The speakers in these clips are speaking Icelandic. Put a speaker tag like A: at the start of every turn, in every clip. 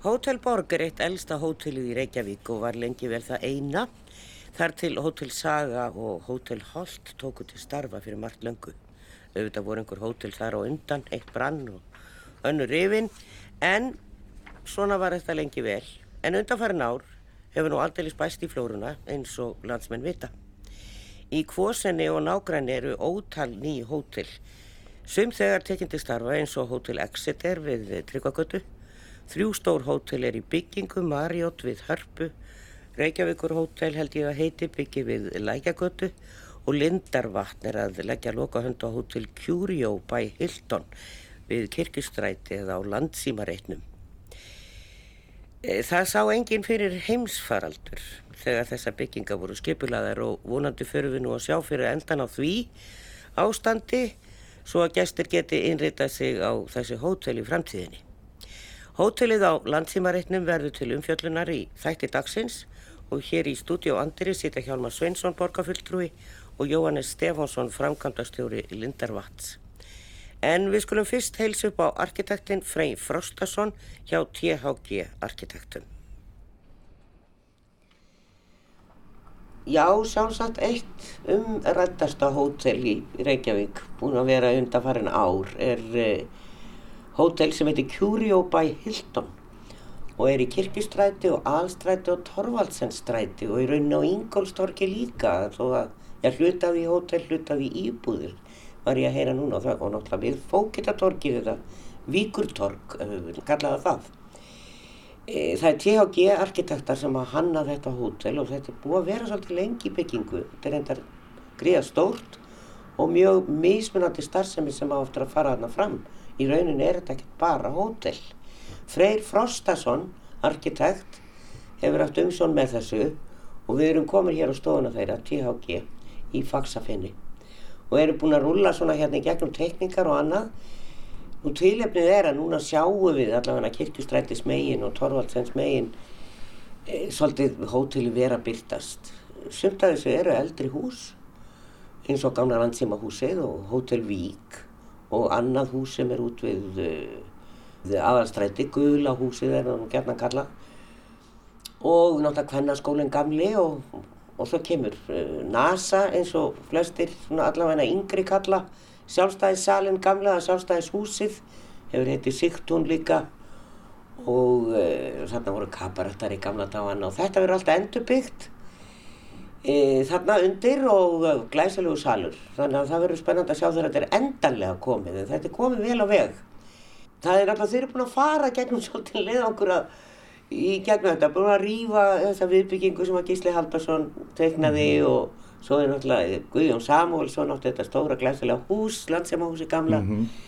A: Hótel Borg er eitt elsta hótelið í Reykjavík og var lengi vel það eina. Þar til Hótel Saga og Hótel Holt tóku til starfa fyrir margt löngu. Auðvitað voru einhver hótel þar á undan, eitt brann og önnur rifin, en svona var þetta lengi vel. En undanfærin ár hefur nú aldrei spæst í flórunna eins og landsmenn vita. Í Kvosenni og Nágræni eru ótal ný hótel. Sum þegar tekindi starfa eins og Hótel Exeter við Tryggvagötu Þrjú stór hótel er í byggingu, Marriott við Hörpu, Reykjavíkur hótel held ég að heiti byggi við Lækjagötu og Lindarvatn er að leggja lokahönd á hótel Curio by Hilton við Kirkustræti eða á landsímareitnum. E, það sá enginn fyrir heimsfaraldur þegar þessa bygginga voru skipulaðar og vonandi fyrir við nú að sjá fyrir endan á því ástandi svo að gestur geti innritað sig á þessi hótel í framtíðinni. Hótelið á landsímareitnum verður til umfjöllunar í þætti dagsins og hér í stúdíu Andri sita Hjálmar Sveinsson borgarfulltrúi og Jóhannes Stefánsson framkvæmdastjóri Lindarvats. En við skulum fyrst heils upp á arkitektin Frey Frostason hjá THG Arkitektum. Já, sjálfsagt eitt umrættasta hótel í Reykjavík, búin að vera undanfarin ár, er eh, hótel sem heitir Curio by Hilton og er í Kirkustræti og Alstræti og Torvaldsensstræti og í rauninni á Ingólstorki líka þó að ég hlutaði í hótel, hlutaði í íbúðir var ég að heyra núna og það og náttúrulega við Fókitatorki þetta Víkurtork, kallaða það e, það er THG arkitektar sem að hanna þetta hótel og þetta er búið að vera svolítið lengi í byggingu. Þetta er endar gríða stórt og mjög mismunandi starfsemi sem áttur að fara þarna fram í rauninni er þetta ekki bara hótel. Freyr Frostason, arkitekt, hefur haft umsjón með þessu og við erum komin hér á stofuna þeirra, THG, í Faxafinni og erum búin að rulla svona hérna í gegnum tekníkar og annað og tilefnið er að núna sjáum við allavega kirkustrættis megin og Torvaldsens megin e, svolítið hóteli vera byrtast. Sumt af þessu eru eldri hús eins og Gána Randsíma húsið og Hótel Vík og annað hús sem er út við, við aðalstræti, gula húsið er það nú gert að kalla og náttúrulega kvennarskólinn gamli og, og svo kemur uh, NASA eins og flestir allavega yngri kalla. Sjálfstæðissalinn gamla, sjálfstæðishúsið hefur heitið Sigtún líka. Og uh, þarna voru kabarættar í gamla dagan og þetta verður alltaf endurbyggt e, þarna undir og glæsilegu salur. Þannig að það verður spennand að sjá þegar þetta er endanlega komið en þetta er komið vel á veg. Það er alltaf þeir eru búin að fara gegnum svolítið leið okkur að í gegnum þetta, búin að rýfa þessa viðbyggingu sem að Gísli Haldarsson teiknaði mm og svo er náttúrulega Guðjón Samuelsson átti þetta stóra glæsilega hús, landsemahúsi gamla. Mm -hmm.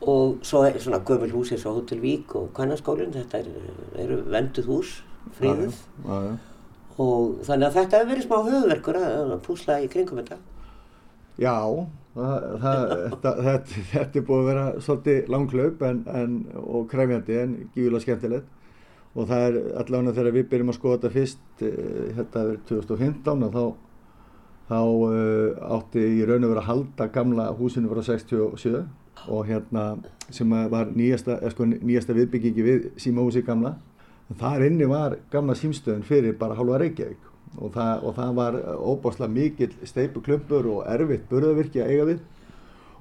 A: og svo er svona gömul hús eins og Hotel Vík og Kvannarskólinn, þetta eru er venduð hús, fríðuð og þannig að þetta hefur verið smá höfverkur að púsla í kringum þetta.
B: Já, það, það, þetta, þetta, þetta er búið að vera svolítið langlaup og krefjandi en gífilega skemmtilegt og það er allavega þegar við byrjum að skoða þetta fyrst, eh, þetta er 2015 og þá, þá uh, átti í raun og vera að halda gamla húsinu frá 67 og hérna sem var nýjasta, sko, nýjasta viðbyggingi við símahúsi gamla þar inni var gamla símstöðun fyrir bara halva Reykjavík. Og það, og það var óbáslega mikil steipu klumpur og erfitt burðavirkji að eiga við.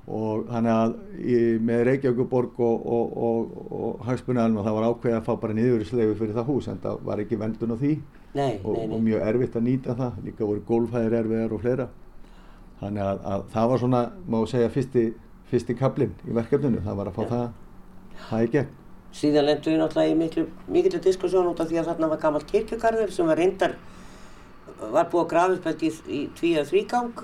B: Og þannig að í, með Reykjavíkuborg og, og, og, og Hagsbunarinn það var ákveðið að fá bara niðurisleifu fyrir það hús en það var ekki vendun á því.
A: Nei, nei, nei.
B: og mjög erfitt að nýta það. Líka voru gólfæðir erfiðar og fleira. Þannig að, að það var svona, má segja, fyrsti, fyrsti kaplinn í verkefninu, það var að fá ja. það það í gegn
A: síðan lendum við náttúrulega í miklu, miklu diskussjón út af því að þarna var gammal kirkjugarður sem var reyndar var búið að grafa upp þetta í, í tví að þrýgang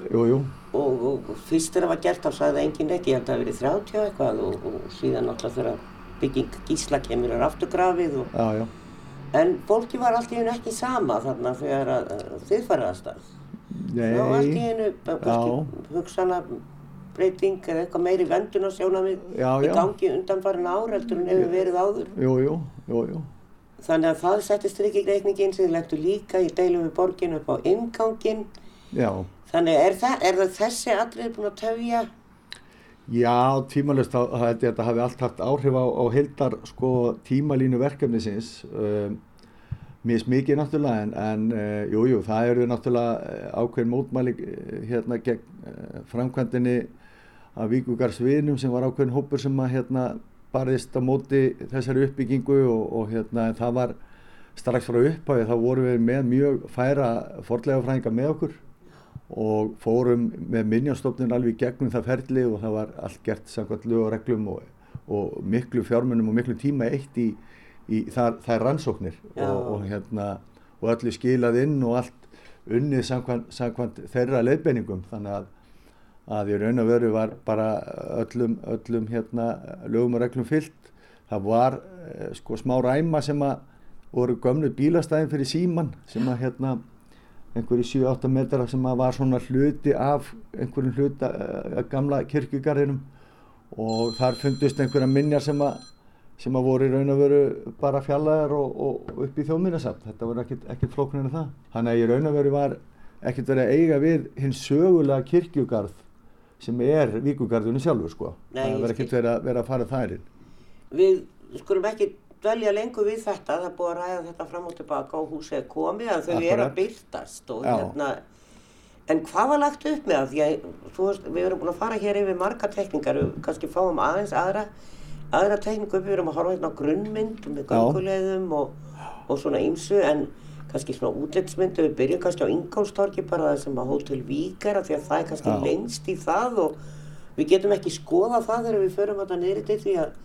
A: og, og fyrst þegar það var gert þá sagði engin ekki, ég held að það verið 30 eitthvað og, og síðan náttúrulega þegar bygging gísla kemur er afturgrafið
B: já, já.
A: en fólki var alltaf einu ekki sama þarna þegar þið farið að stað. Þá allt í einu hugsaðna breyting eða eitthvað meiri vendun á sjónamið í gangi undanfarin áreldur en hefur verið áður.
B: Jú, jú, jú, jú.
A: Þannig að það settist ríkigreikningin sem þið legtu líka í deilum við borgin upp á ingangin.
B: Já.
A: Þannig er það, er það þessi atrið búin að töfja?
B: Já, tímalust þetta hafi allt haft áhrif á, á heildar sko, tímalínu verkefnisins um, mis mikið náttúrulega en, en uh, jú, jú, það eru náttúrulega uh, ákveðin mótmæli uh, hérna gegn uh, framkvæmdini af Víkugarsvinum sem var ákveðin hópur sem að hérna barðist á móti þessari uppbyggingu og, og hérna það var strax frá upphafi þá vorum við með mjög færa fordlega fræðinga með okkur og fórum með minjastofnun alveg gegnum það ferli og það var allt gert samkvæmt lög og reglum og, og miklu fjármunum og miklu tíma eitt í, í þar, þær rannsóknir og, og, hérna, og öllu skilað inn og allt unnið samkvæmt, samkvæmt þeirra leiðbeiningum. Þannig að, að í raun og veru var bara öllum, öllum hérna, lögum og reglum fyllt það var eh, sko smá ræma sem að voru gömlu bílastæðin fyrir síman sem að hérna einhverju 7-8 metrar sem var svona hluti af einhverjum hluta uh, gamla kirkjugarðinum. Og þar fundust einhverja minjar sem að sem að voru í raun og veru bara fjallaðar og, og upp í þjóðminnasamt þetta voru ekkert, flóknir en það. Þannig að í raun og veru var ekkert verið að eiga við hins sögulega kirkjugarð sem er víkugarðunum sjálfur sko.
A: Nei,
B: það verið ekkert verið að, verið að fara þær inn.
A: Við skulum ekki dvelja lengur við þetta, það er búið að ræða þetta fram og tilbaka og húsið er komið að þau
B: Akkurat.
A: eru að byrtast og
B: Já.
A: hérna en hvað var lagt upp með? Það þú veist, við erum búin að fara hér yfir marga tekningar, við kannski fáum aðeins aðra aðra tekningu upp, við erum að horfa hérna á grunnmynd með gangulegðum og, og svona ýmsu en kannski svona útlitsmyndu, við byrjum kannski á Ingólstorki bara það sem að Hótel Vík er af því að það er kannski
B: Já.
A: lengst í það og við getum ekki skoða það þegar við förum þetta niður til því að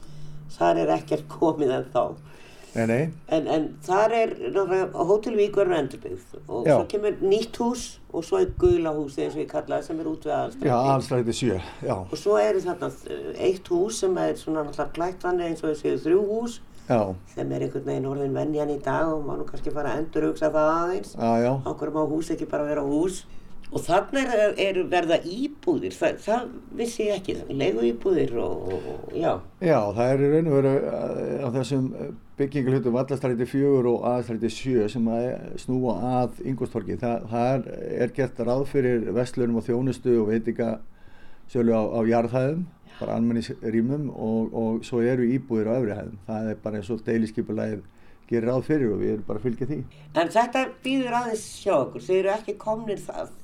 A: þar er ekkert komið en þá
B: Nei, nei,
A: en, en þar er náttúrulega Hótel Vík verður endurbyggð og
B: Já.
A: svo kemur nýtt hús og svo er gula hús eins og ég kalla það sem er út við aðalstræti. Og svo eru þarna eitt hús sem er svona þannig eins og þessi þrjú hús
B: já,
A: sem er einhvern veginn orðin venjan í dag og má nú kannski fara að endur hugsa það aðeins. Okkur má hús ekki bara vera hús. Og þannig er, er verða íbúðir. Það, það vissi ég ekki, leigu íbúðir og, og, já.
B: Já, það er í raun og veru á þessum bygginglutum vallastræti fjögur og aðstræti sjö sem að snúa að Ingolstorki. Það, það er, er gert ráð fyrir vestlunum og þjónustu og veitinga sjölu á, á jarðhæðum, bara almennisrýmum og, og svo eru íbúðir á öfri hæðum. Það er bara eins og deiliskypulæðið gerir ráð fyrir og við erum bara að fylgja því.
A: En þetta býður aðeins sjá okkur, þið eru ekki komnir það,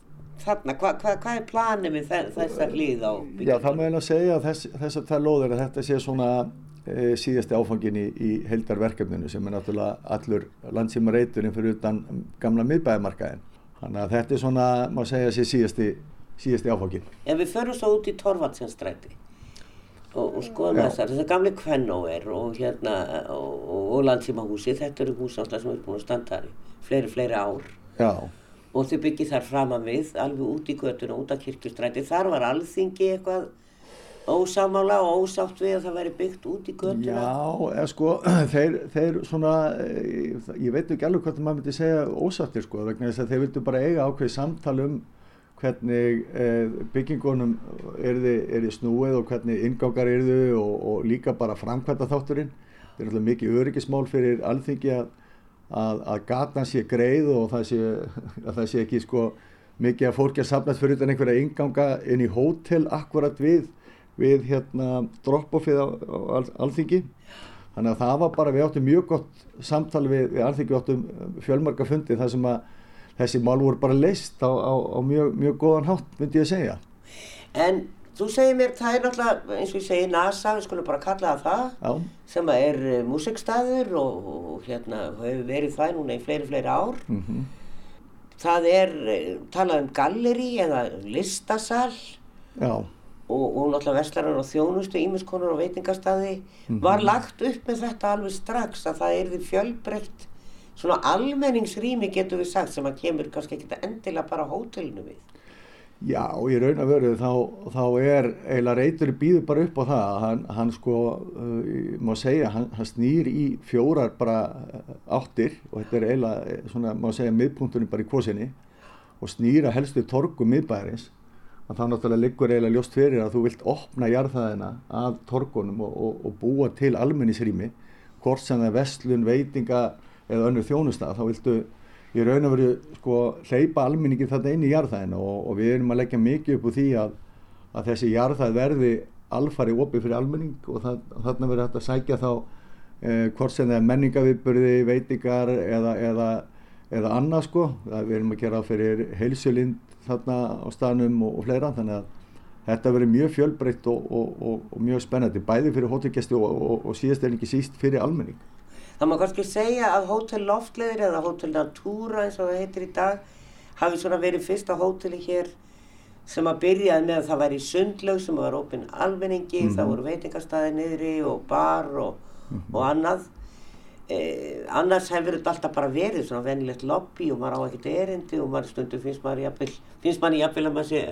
A: þarna, hvað hva, hva er planið með þe- þessa hlið á
B: Já, það má eiginlega segja að þess, þess að það lóður að þetta sé svona e, síðasti áfangin í, í heildarverkefninu sem er náttúrulega allur landsíma reyturinn fyrir utan gamla miðbæðamarkaðin. Þannig að þetta er svona, má segja, sé síðasti, síðasti áfangin.
A: En við förum svo út í Torvaldsjanstræti og, og
B: Já.
A: þessar, þessi gamli kvennóer og hérna og, og, og landsímahúsi, þetta eru hús ástæð sem er búin að standa þar í fleiri, fleiri ár
B: Já,
A: og þau byggið þar framan við, alveg út í götuna, út af kirkjustræti, þar var alþingi eitthvað ósamála og ósátt við að það væri byggt út í götuna.
B: já, eða sko, þeir, þeir svona, e, ég veit ekki alveg hvað maður myndi segja ósattir sko, vegna þess að þeir vildu bara eiga ákveð samtal um hvernig e, byggingunum erði, erði snúið og hvernig ingangar erðu og, og líka bara framkvæmda þátturinn. Það er alltaf mikið öryggismál fyrir alþingi að, að, að gatan sé greið og það sé, að það sé ekki sko mikið að fólki að safnast fyrir utan einhverja inganga inn í hótel akkurat við, við hérna drop-offið á, á al, alþingi. Þannig að það var bara, við áttum mjög gott samtal við, við alþingi, við áttum fjölmarga fundi þar sem að þessi mál voru bara leist á, á, á mjög, mjög góðan hátt, myndi ég segja.
A: En þú segir mér, það er náttúrulega, eins og ég segi, NASA, við skulum bara kalla það það, sem að er uh, músikstaður og, og hérna hefur verið það núna í fleiri, fleiri ár.
B: mm
A: Það er uh, talað um galleri eða listasal
B: já,
A: og, og náttúrulega veslarar og þjónustu, ímiskonar og veitingastæði. Var lagt upp með þetta alveg strax að það erði fjölbreytt, svona almenningsrými getur við sagt sem að kemur kannski ekki endilega bara hótelinu við.
B: já, í raun og veru þá, þá er eiginlega reytur býður bara upp á það að hann, hann sko, uh, má segja, hann, hann snýr í fjórar bara uh, áttir og þetta er eiginlega, eh, svona, má segja, miðpunkturinn bara í kvosinni og snýra helstu torgu miðbæðarins að þá náttúrulega liggur eiginlega ljóst fyrir að þú vilt opna jarðaðina að torgunum og, og, og búa til almennisrými hvort sem það er vestlun, veitinga eða önnur þjónusta þá viltu í raun og veru sko hleypa almenningi þetta inn í jarðaðina og, og við erum að leggja mikið upp úr því að, að þessi jarðað verði alfari opið fyrir almenning og það, þarna verður hægt að sækja þá eh, hvort sem það er menningaviðburði, veitingar eða, eða, eða annað sko. Það við erum að gera fyrir heilsulind þarna á staðnum og, og fleira þannig að þetta verður mjög fjölbreytt og, og, og mjög spennandi bæði fyrir hótelgæsti og síðast er ekki síst fyrir almenning.
A: Það má kannski segja að Hótel Loftleðir eða Hótel Natúra eins og það heitir í dag hafi svona verið fyrsta hóteli hér sem að byrjaði með að það væri sundlaug sem var opinn almenningi, mm það voru veitingastæði niðri og bar og, mm og annað. Eh, annars hefur þetta alltaf bara verið svona venilegt lobby og maður á ekkert erindi og maður stundu finnst maður jafnvel, finnst maður jafnvel að maður sé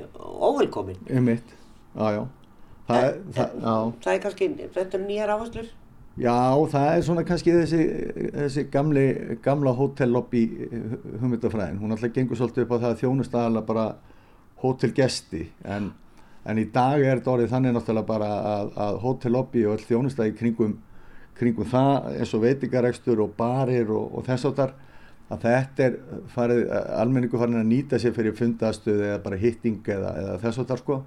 A: óvelkomin.
B: Ég mitt, já já.
A: Það, það, það er kannski, þetta er nýjar áherslur?
B: Já, það er svona kannski þessi, þessi gamli, gamla hótellobby hugmyndafræðin. Hún alltaf gengur svolítið upp á það að þjónustæðala bara hótelgesti en, en í dag er þetta orðið þannig náttúrulega bara að, að hótellobby og all þjónustæði kringum, kringum það eins og veitingarekstur og barir og, og þess áttar að þetta er farið, almenningu farin að nýta sér fyrir fundastuð eða bara hitting eða, eða þess áttar sko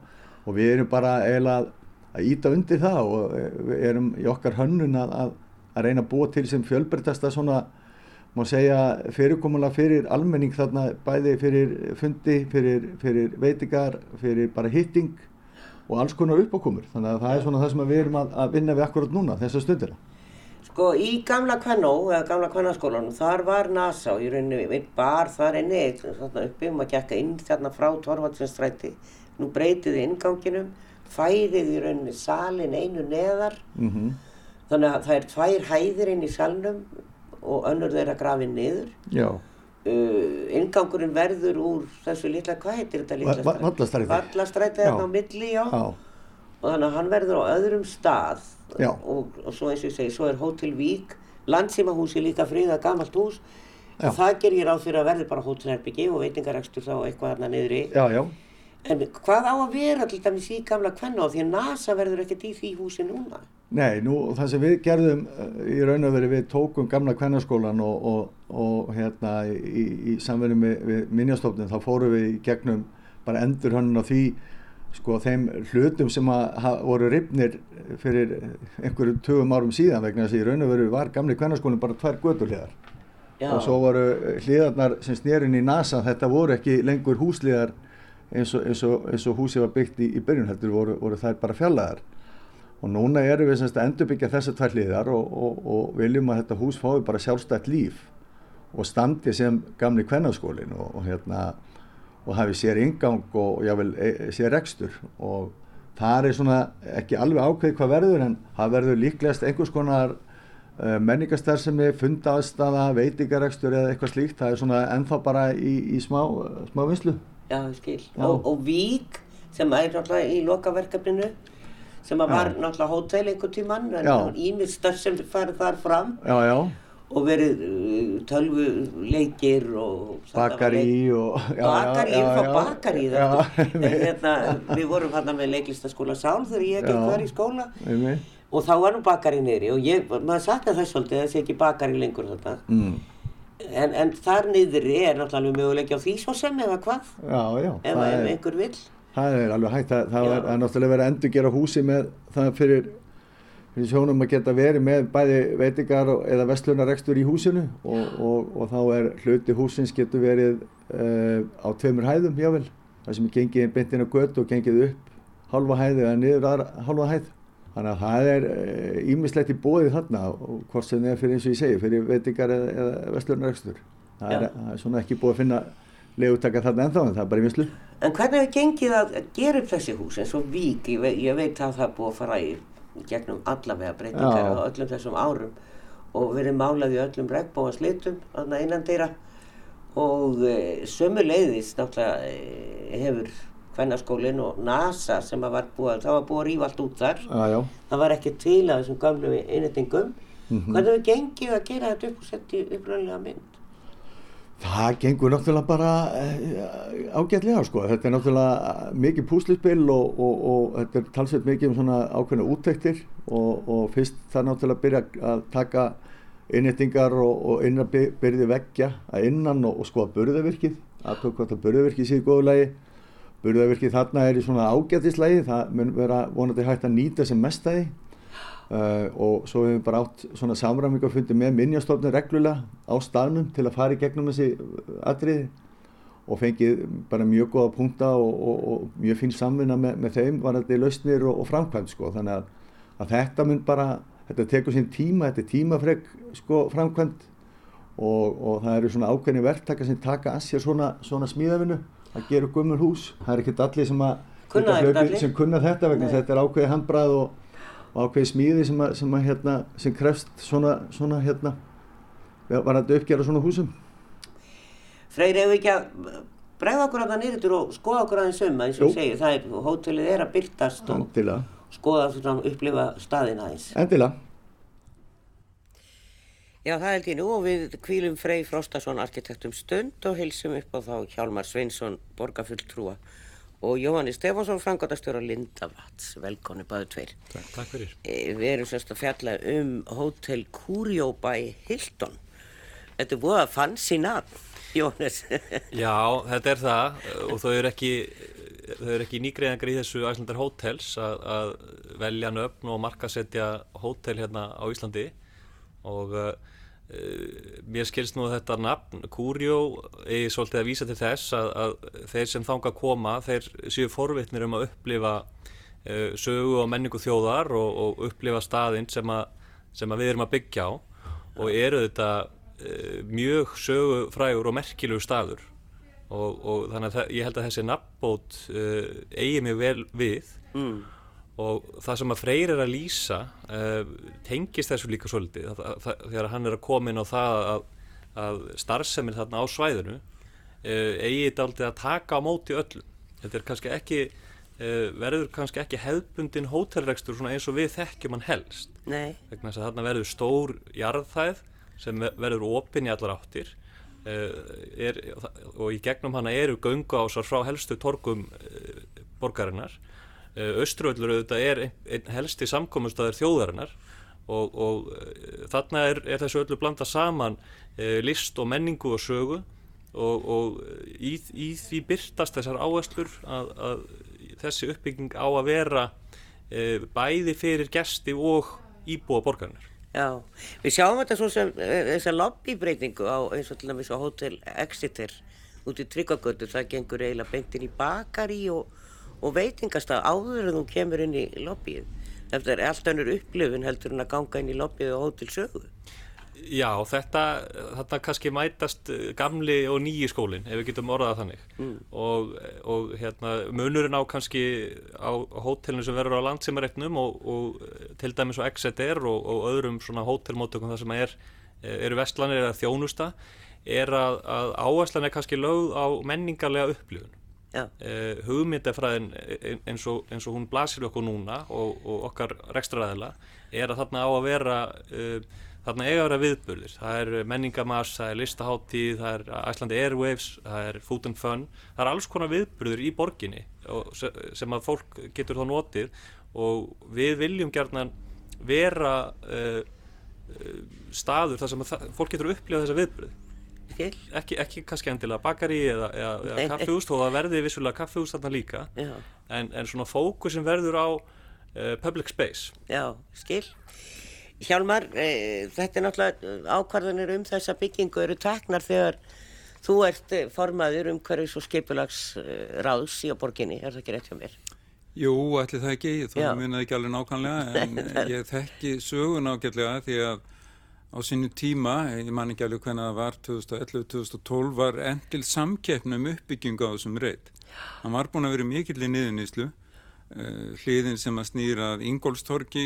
B: og við erum bara eiginlega að íta undir það og við erum í okkar hönnun að, að, að reyna að búa til sem fjölbreytasta svona má segja fyrirkomulega fyrir almenning þarna bæði fyrir fundi, fyrir, fyrir veitingar, fyrir bara hitting og alls konar uppákomur. Þannig að það er svona það sem við erum að, að vinna við akkurat núna þessa stundina.
A: Sko í gamla Kvennó, eða gamla Kvennaskólanum, þar var NASA og ég rauninni einn bar þar inni, þarna uppi um að gekka inn þarna frá Torvaldsvinstræti, nú breytiði inganginum færið í rauninni salin einu neðar. Mm -hmm. þannig að það er tvær hæðir inn í salnum og önnur þeirra grafið niður. Uh, ingangurinn verður úr þessu litla, hvað heitir þetta litla
B: stræti? Vallastræti.
A: Vallastræti? Er á milli, já. já. Og þannig að hann verður á öðrum stað. Og, og svo eins og ég segi, svo er Hótel Vík landsýmahúsi líka friða gammalt hús. Já. það ger ég ráð fyrir að verður bara hótelherbyggi og veitingarekstur þá eitthvað hérna niður í
B: já, já
A: En hvað á að vera til dæmis í gamla kvenna? Og því að NASA verður ekkert í því húsi núna?
B: Nei, nú það sem við gerðum eh, í raun og veri við tókum gamla kvennaskólan og, og, og hérna í, í samverðinu með, við minnjastofnum þá fórum við í gegnum bara endur hann á því sko þeim hlutum sem að voru ripnir fyrir einhverju tögum árum síðan vegna þess að í raun og veri var gamli kvennaskólinn bara tvær gödurliðar og svo voru hliðarnar sem snýrin í NASA þetta voru ekki lengur húsliðar eins og, eins og, eins og húsið var byggt í, í byrjun heldur voru, voru þær bara fjallaðar og núna erum við semst að endurbyggja þessar tvær hliðar og, og viljum að þetta hús fái bara sjálfstætt líf og standi sem gamli kvennarskólin og hérna og hafi sér ingang og jável e, sér rekstur. Og það er svona ekki alveg ákveð hvað verður en það verður líklegast einhvers konar uh, menningastarðsemi, fundaðstafa, veitingarekstur eða eitthvað slíkt, það er svona ennþá bara í, í smá, smá vinslu
A: Já. Og, og Vík sem er náttúrulega í lokaverkefninu sem var náttúrulega hótel einhvern tíman en ímistar sem farið þar fram. Og verið uh, tölvuleikir og
B: bakari og
A: bakari, ég fá bakari hérna, við vorum hérna með leiklistaskóla Sál þegar ég ekki var í skóla. Og þá var nú bakari neyri og ég, maður sakna þess svolítið að það sé ekki bakari lengur þetta mm en, en þar niðri er náttúrulega möguleik á því svo sem eða hvað?
B: Já, já,
A: ef, einhver vil
B: það er alveg hægt, það, það er náttúrulega verið að endur gera húsi með það fyrir, fyrir sjónum að geta verið með bæði veitingar eða vestlunarekstur í húsinu og, og, og þá er hluti húsins getur verið uh, á tveimur hæðum jável, það sem er gengið beint inn á gött og gengið upp halva hæði eða niður aðra halva hæð Þannig að það er ímislegt eh, í bóðið þarna og hvort sem það er fyrir eins og ég segi, fyrir veitingar eða, eða vestlurnarekstur. Það, það er svona ekki búið að finna legutaka þarna ennþá en það er bara í vinslu.
A: En hvernig hefur gengið að gera upp þessi hús eins og vík? Ég, ég veit að það er búið að fara í gegnum allavega breytingar á öllum þessum árum og verið málað í öllum regnbóa slitum þarna innan dýra og e, sömu leiðis náttúrulega e, hefur Kvennaskólinn og NASA sem var búið, það var búið að rífa allt út þar.
B: Já.
A: Það var ekki til að þessum gamlu innendingum. Mm -hmm. Hvernig hefur gengið að gera þetta upp og setja uppröðlega mynd?
B: Það gengur náttúrulega bara uh, ágætlega sko. Þetta er náttúrulega mikið púslispill og, og, og þetta er talsveit mikið um svona ákveðna úttektir og, og fyrst það náttúrulega byrja að taka innendingar og innan byrði veggja að innan og skoða börðavirkið. Að tók hvort að börðavirkið séu góðulegi burðavirkið þarna er í svona ágættislægi, það mun vera vonandi hægt að nýta sem mest að því. Uh, og svo hefum við bara átt svona samræmingafundi með minnjastofnir reglulega á staðnum til að fara í gegnum þessi atriði og fengið bara mjög góða punta og, og, og mjög fín samvinna með, með þeim var þetta í lausnir og, og framkvæmt sko. Þannig að, að þetta mun bara, þetta tekur sín tíma, þetta er tímafreg sko framkvæmt og það eru svona ákveðni verktaka sem taka að sér svona, svona smíðavinu að gera gummur hús, það er ekkert allir sem að
A: kunna
B: hlaupi, sem kunna þetta vegna þetta er ákveði handbrað og, og ákveði smíði sem, að, sem, að, hérna, sem krefst svona, svona hérna var þetta uppgjara svona húsum.
A: Freyr, ef við ekki að bregða okkur að það nýrður og skoða okkur um eins og segja, það er, hótelið er að byrtast og
B: Endilega.
A: skoða svona upplifa staðin aðeins.
B: Endilega
A: Já, það held ég nú og við kvílum Frey Frostason arkitektum stund og hilsum upp á þá Hjálmar Sveinsson, borgarfulltrúa og Jóhanni Stefánsson, frangatastjóra Lindavats. Velkonni bæðu tveir.
C: Takk, takk fyrir.
A: E, við erum sérst að fjalla um Hotel Curio by Hilton. Þetta er búið að fansi nafn, Jóhannes.
C: Já, þetta er það og þau eru ekki, þau eru ekki nýgreðangar í þessu Æslandar Hotels að, að velja nöfn og markasetja hótel hérna á Íslandi og uh, mér skilst nú þetta nafn Curio er svolítið að vísa til þess að, að þeir sem þanga að koma þeir séu forvittnir um að upplifa uh, sögu og menningu þjóðar og, og upplifa staðinn sem, sem að við erum að byggja á og eru þetta uh, mjög sögufrægur og merkilug staður. Og, og þannig að ég held að þessi nafnbót eigi mig vel við. Mm og það sem að Freyr er að lýsa uh, tengist þessu líka svolítið. Þegar hann er að koma inn á það að, að starfseminn þarna á svæðinu uh, eigi þetta aldrei að taka á móti öllum þetta er kannski ekki uh, verður kannski ekki hefðbundin hótelrekstur eins og við þekkjum hann helst. Þess að þarna verður stór jarðþæð sem verður opinn í allar áttir. Er, og í gegnum hana eru göngu ásar frá helstu torgum borgarinnar Östruvöllur auðvitað er einn ein helsti samkominnstæðir þjóðarinnar og, og uh, þarna er, er þessu öllu blanda saman uh, list og menningu og sögu og, og í, í því byrtast þessar áherslur að, að þessi uppbygging á að vera bæði fyrir gesti og íbúa borgarinnar.
A: Já, við sjáum þetta svo sem þessar lobbybreitingu á eins og til dæmis á Hotel Exeter út í Tryggagötu, það gengur eiginlega beintin í bakari og og veitingastað áður en þú kemur inn í lobbyið. Þetta er allt önnur upplifun heldur en að ganga inn í lobbyið og hótel sögu.
C: Já, þetta, þetta kannski mætast gamli og nýji skólinn, ef við getum orðað þannig. Mm. Og, og hérna, munurinn á kannski á hótelinu sem verður á landsimareitnum og, og til dæmis á Exeter og, og öðrum svona hótelmótökum þar sem er, eru vestlanir eða þjónusta, er að, að áherslan er kannski lögð á menningarlega upplifun Uh, hugmyndafræðin eins og, eins og hún blasir okkur núna og, og okkar rekstraræðila er að þarna á að vera uh, þarna eiga að vera viðbörðir það er menningamars, það er listaháttíð það er Iceland Airwaves, það er Food and Fun. Það er alls konar viðbörður í borginni sem að fólk getur þá notið og við viljum gerna vera uh, staður þar sem fólk getur upplifað þessa viðbörði ekki, ekki kannski endilega bakari eða, eða, eða kaffehús þó það verði vissulega kaffehús þarna líka. En, en svona fókusin verður á uh, public space.
A: Já, skil. Hjálmar, e, þetta er náttúrulega ákvarðanir um þessa byggingu eru teknar þegar þú ert formaður um hverjus og skipulagsráðs í á borginni, er það ekki rétt hjá mér?
D: Jú, ætli það ekki, þá minnaði ekki alveg nákvæmlega en ég þekki sögun ágætlega því að á sínu tíma, ég man ekki alveg hvernig það var 2011-2012 var endil samkeppnum uppbyggingu á þessum reyt. Hann var búin að vera mikill í niðuníslu uh, hliðin sem að snýra Ingólstorki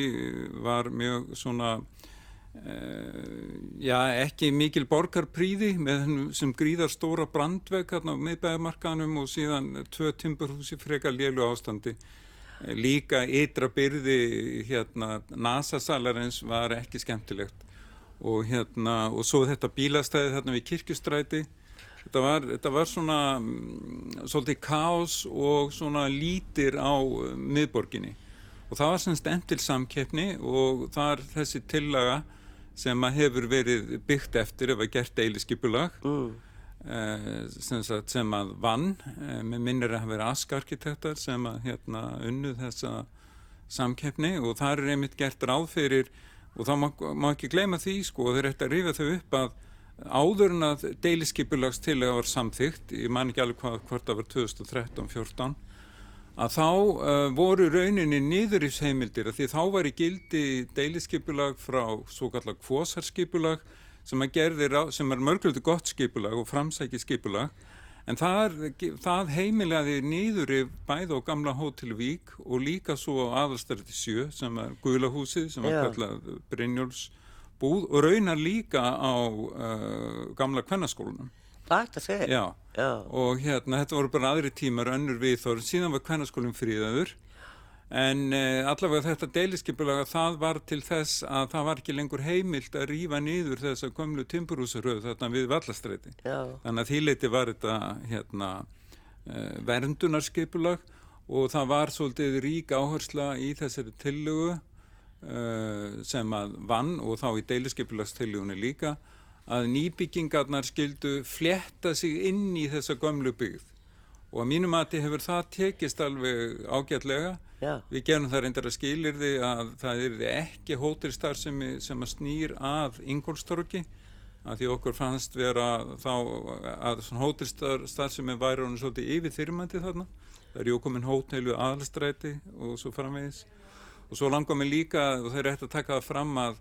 D: var mjög svona uh, já, ekki mikil borgarpríði með sem gríðar stóra brandvegg hérna á miðbæðamarkanum og síðan tvö timburhúsi freka lélu ástandi. Líka ytra byrði hérna NASA-salarins var ekki skemmtilegt og hérna og svo þetta bílastæði þarna við kirkustræti þetta var, þetta var svona um, svolítið kás og svona lítir á uh, miðborginni. Og það var semst endil samkeppni og það er þessi tillaga sem að hefur verið byggt eftir ef að gert eiliskipulag mm. eh, sem, sem að vann eh, með minnir að vera askarkitektar sem að hérna unnu þessa samkeppni. Og það er einmitt gert ráð fyrir og þá má, má ekki gleyma því sko og þeir ætti að rifa þau upp að áður en að deiliskypulags til að var samþygt, ég man ekki alveg hvað, hvort það var 2013-14 að þá uh, voru rauninni nýðurífsheimildir að því þá var í gildi deiliskypulag frá svo kallar kvosarskipulag sem, sem er mörgulegt gott skipulag og framsæki skipulag en það, það heimilaði nýðurif bæð á gamla Hotel Vík og líka svo aðalstæði sjö sem er Guðlahúsið sem var kallað Brynjólfsbúð og raunar líka á uh, gamla kvennaskólanum.
A: Lægt að segja.
D: Já. Já, og hérna þetta voru bara aðri tímar önnur við þó, síðan var kvennarskólinn fríðaður en eh, allavega þetta deiliskypilaga það var til þess að það var ekki lengur heimilt að rýfa niður þess að komlu timburhúsaröð þarna við vallastræti. Já. Þannig að þýleiti var þetta hérna eh, verndunarskipilag og það var svolítið rík áhersla í þessari tillögu eh, sem að vann og þá í deiliskypilagstillugunni líka að nýbyggingarnar skildu fletta sig inn í þessa gömlu byggð og að mínum að hefur það tekist alveg ágætlega. Já. við gerum það reyndar að skilir því að það er ekki hótelstar sem, sem að snýr að yngolstorki að því okkur fannst vera þá að hótelstar sem er væri honum svolítið yfir þyrmandi þarna. Það er jókominn hótel við aðalstræti og svo framvegis. Og svo langar mig líka og það er eftir að taka það fram að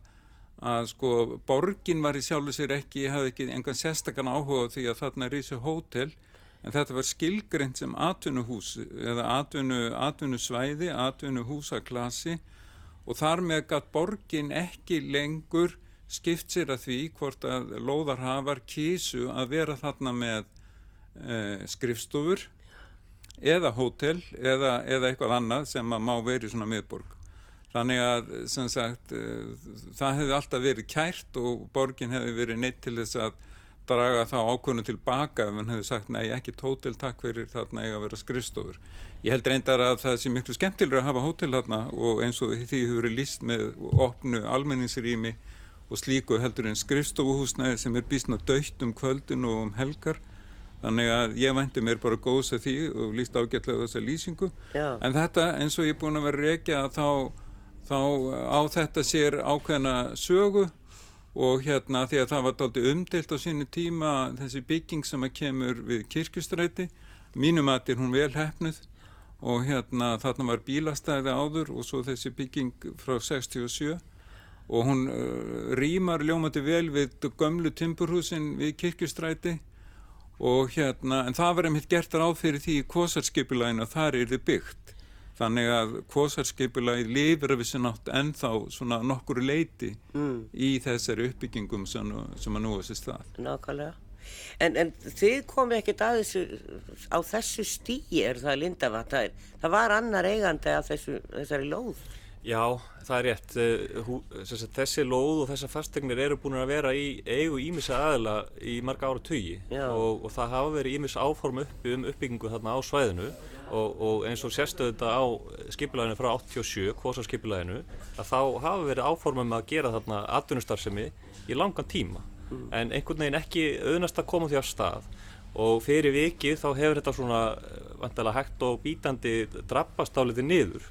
D: að sko borgin var í sjálfu sér ekki, ég hafði ekki engan sérstakann áhuga því að þarna er í þessu hótel en þetta var skilgreynd sem atvinnuhús eða atvinnu, atvinnusvæði, atvinnuhúsaklasi og þar með gætt borgin ekki lengur skipt sér að því hvort að lóðarhafar kísu að vera þarna með e, skrifstofur eða hótel eða, eða eitthvað annað sem að má verið svona miðborg. Þannig að sagt, eh, það hefði alltaf verið kært og borgin hefði verið neitt til þess að draga þá ákvönu tilbaka ef hann hefði sagt nei ekki tótel takk fyrir þarna eiga að vera skrifstofur. Ég held reyndar að það sé miklu skemmtilega að hafa hótel þarna og eins og því hefur verið líst með opnu almenningsrými og slíku heldur en skrifstofuhúsnæði sem er bísna dögt um kvöldin og um helgar. Þannig að ég vænti mér bara góðs að því og líst ágætlega þessa lýsingu. Já. En þetta eins og ég er búin að vera reykja þá þá á þetta sér ákveðna sögu og hérna því að það var daldi umdelt á sínu tíma þessi bygging sem að kemur við kirkustræti mínum að er hún vel hefnuð og hérna þarna var bílastæði áður og svo þessi bygging frá 67 og hún uh, rýmar ljómandi vel við gömlu timburhúsin við kirkustræti og hérna en það var einmitt gert ráð fyrir því í kosarskipulægin að þar er þið byggt Þannig að kvósarskipulagi lifir af þessu nátt ennþá svona nokkuru leiti mm. í þessari uppbyggingum sem, sem að nú er sér stað.
A: Nákvæmlega. En, en þið komið ekkert að þessu, á þessu stíi er það Lindavat, það, það var annar eigandi af þessu, þessari lóð.
C: Já, það er rétt. Eh, þessi lóð og þessar fastegnir eru búin að vera í eigu ímissa aðila í marga ára tugi og, og það hafa verið ímiss áform uppi um uppbyggingu þarna á svæðinu og, og eins og sérstöðu þetta á skipilæðinu frá 87, kvosaskipilæðinu, að þá hafa verið áformum að gera þarna atvinnustarfsemi í langan tíma. Mm. en einhvern veginn ekki auðnast að koma því af stað. Og fyrir vikið þá hefur þetta svona eh, vantilega hægt og bítandi litið niður.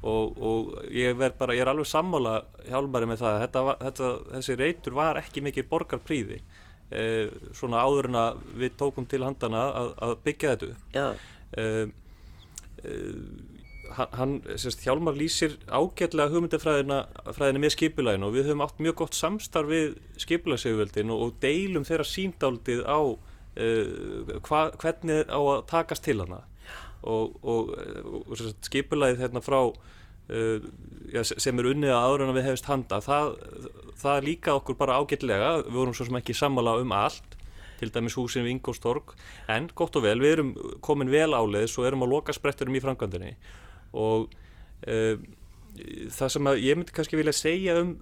C: Og, og ég verð bara, ég er alveg sammála hjálpari með það að þetta, þetta, þessi reytur var ekki mikið borgarpríði eh, svona áður en að við tókum til handana að, að byggja þetta eh, eh, hann, sérst, Hjálmar lýsir ágætlega hugmyndafræðinu með skipulæginu og við höfum átt mjög gott samstarf við skipulægseguvöldin og, og deilum þeirra síndaldið á uh, hva, hvernig á að takast til hana. Og, og, og skipulægið hérna frá uh, já, sem er unnið að áður en við hefist handa það, það líka okkur bara ágætlega. Við vorum svo sem ekki sammála um allt til dæmis húsin við Ingolstorg en gott og vel, við erum komin vel áleiðis og erum á lokaspretturum í frangandinni og uh, það sem ég myndi kannski vilja segja um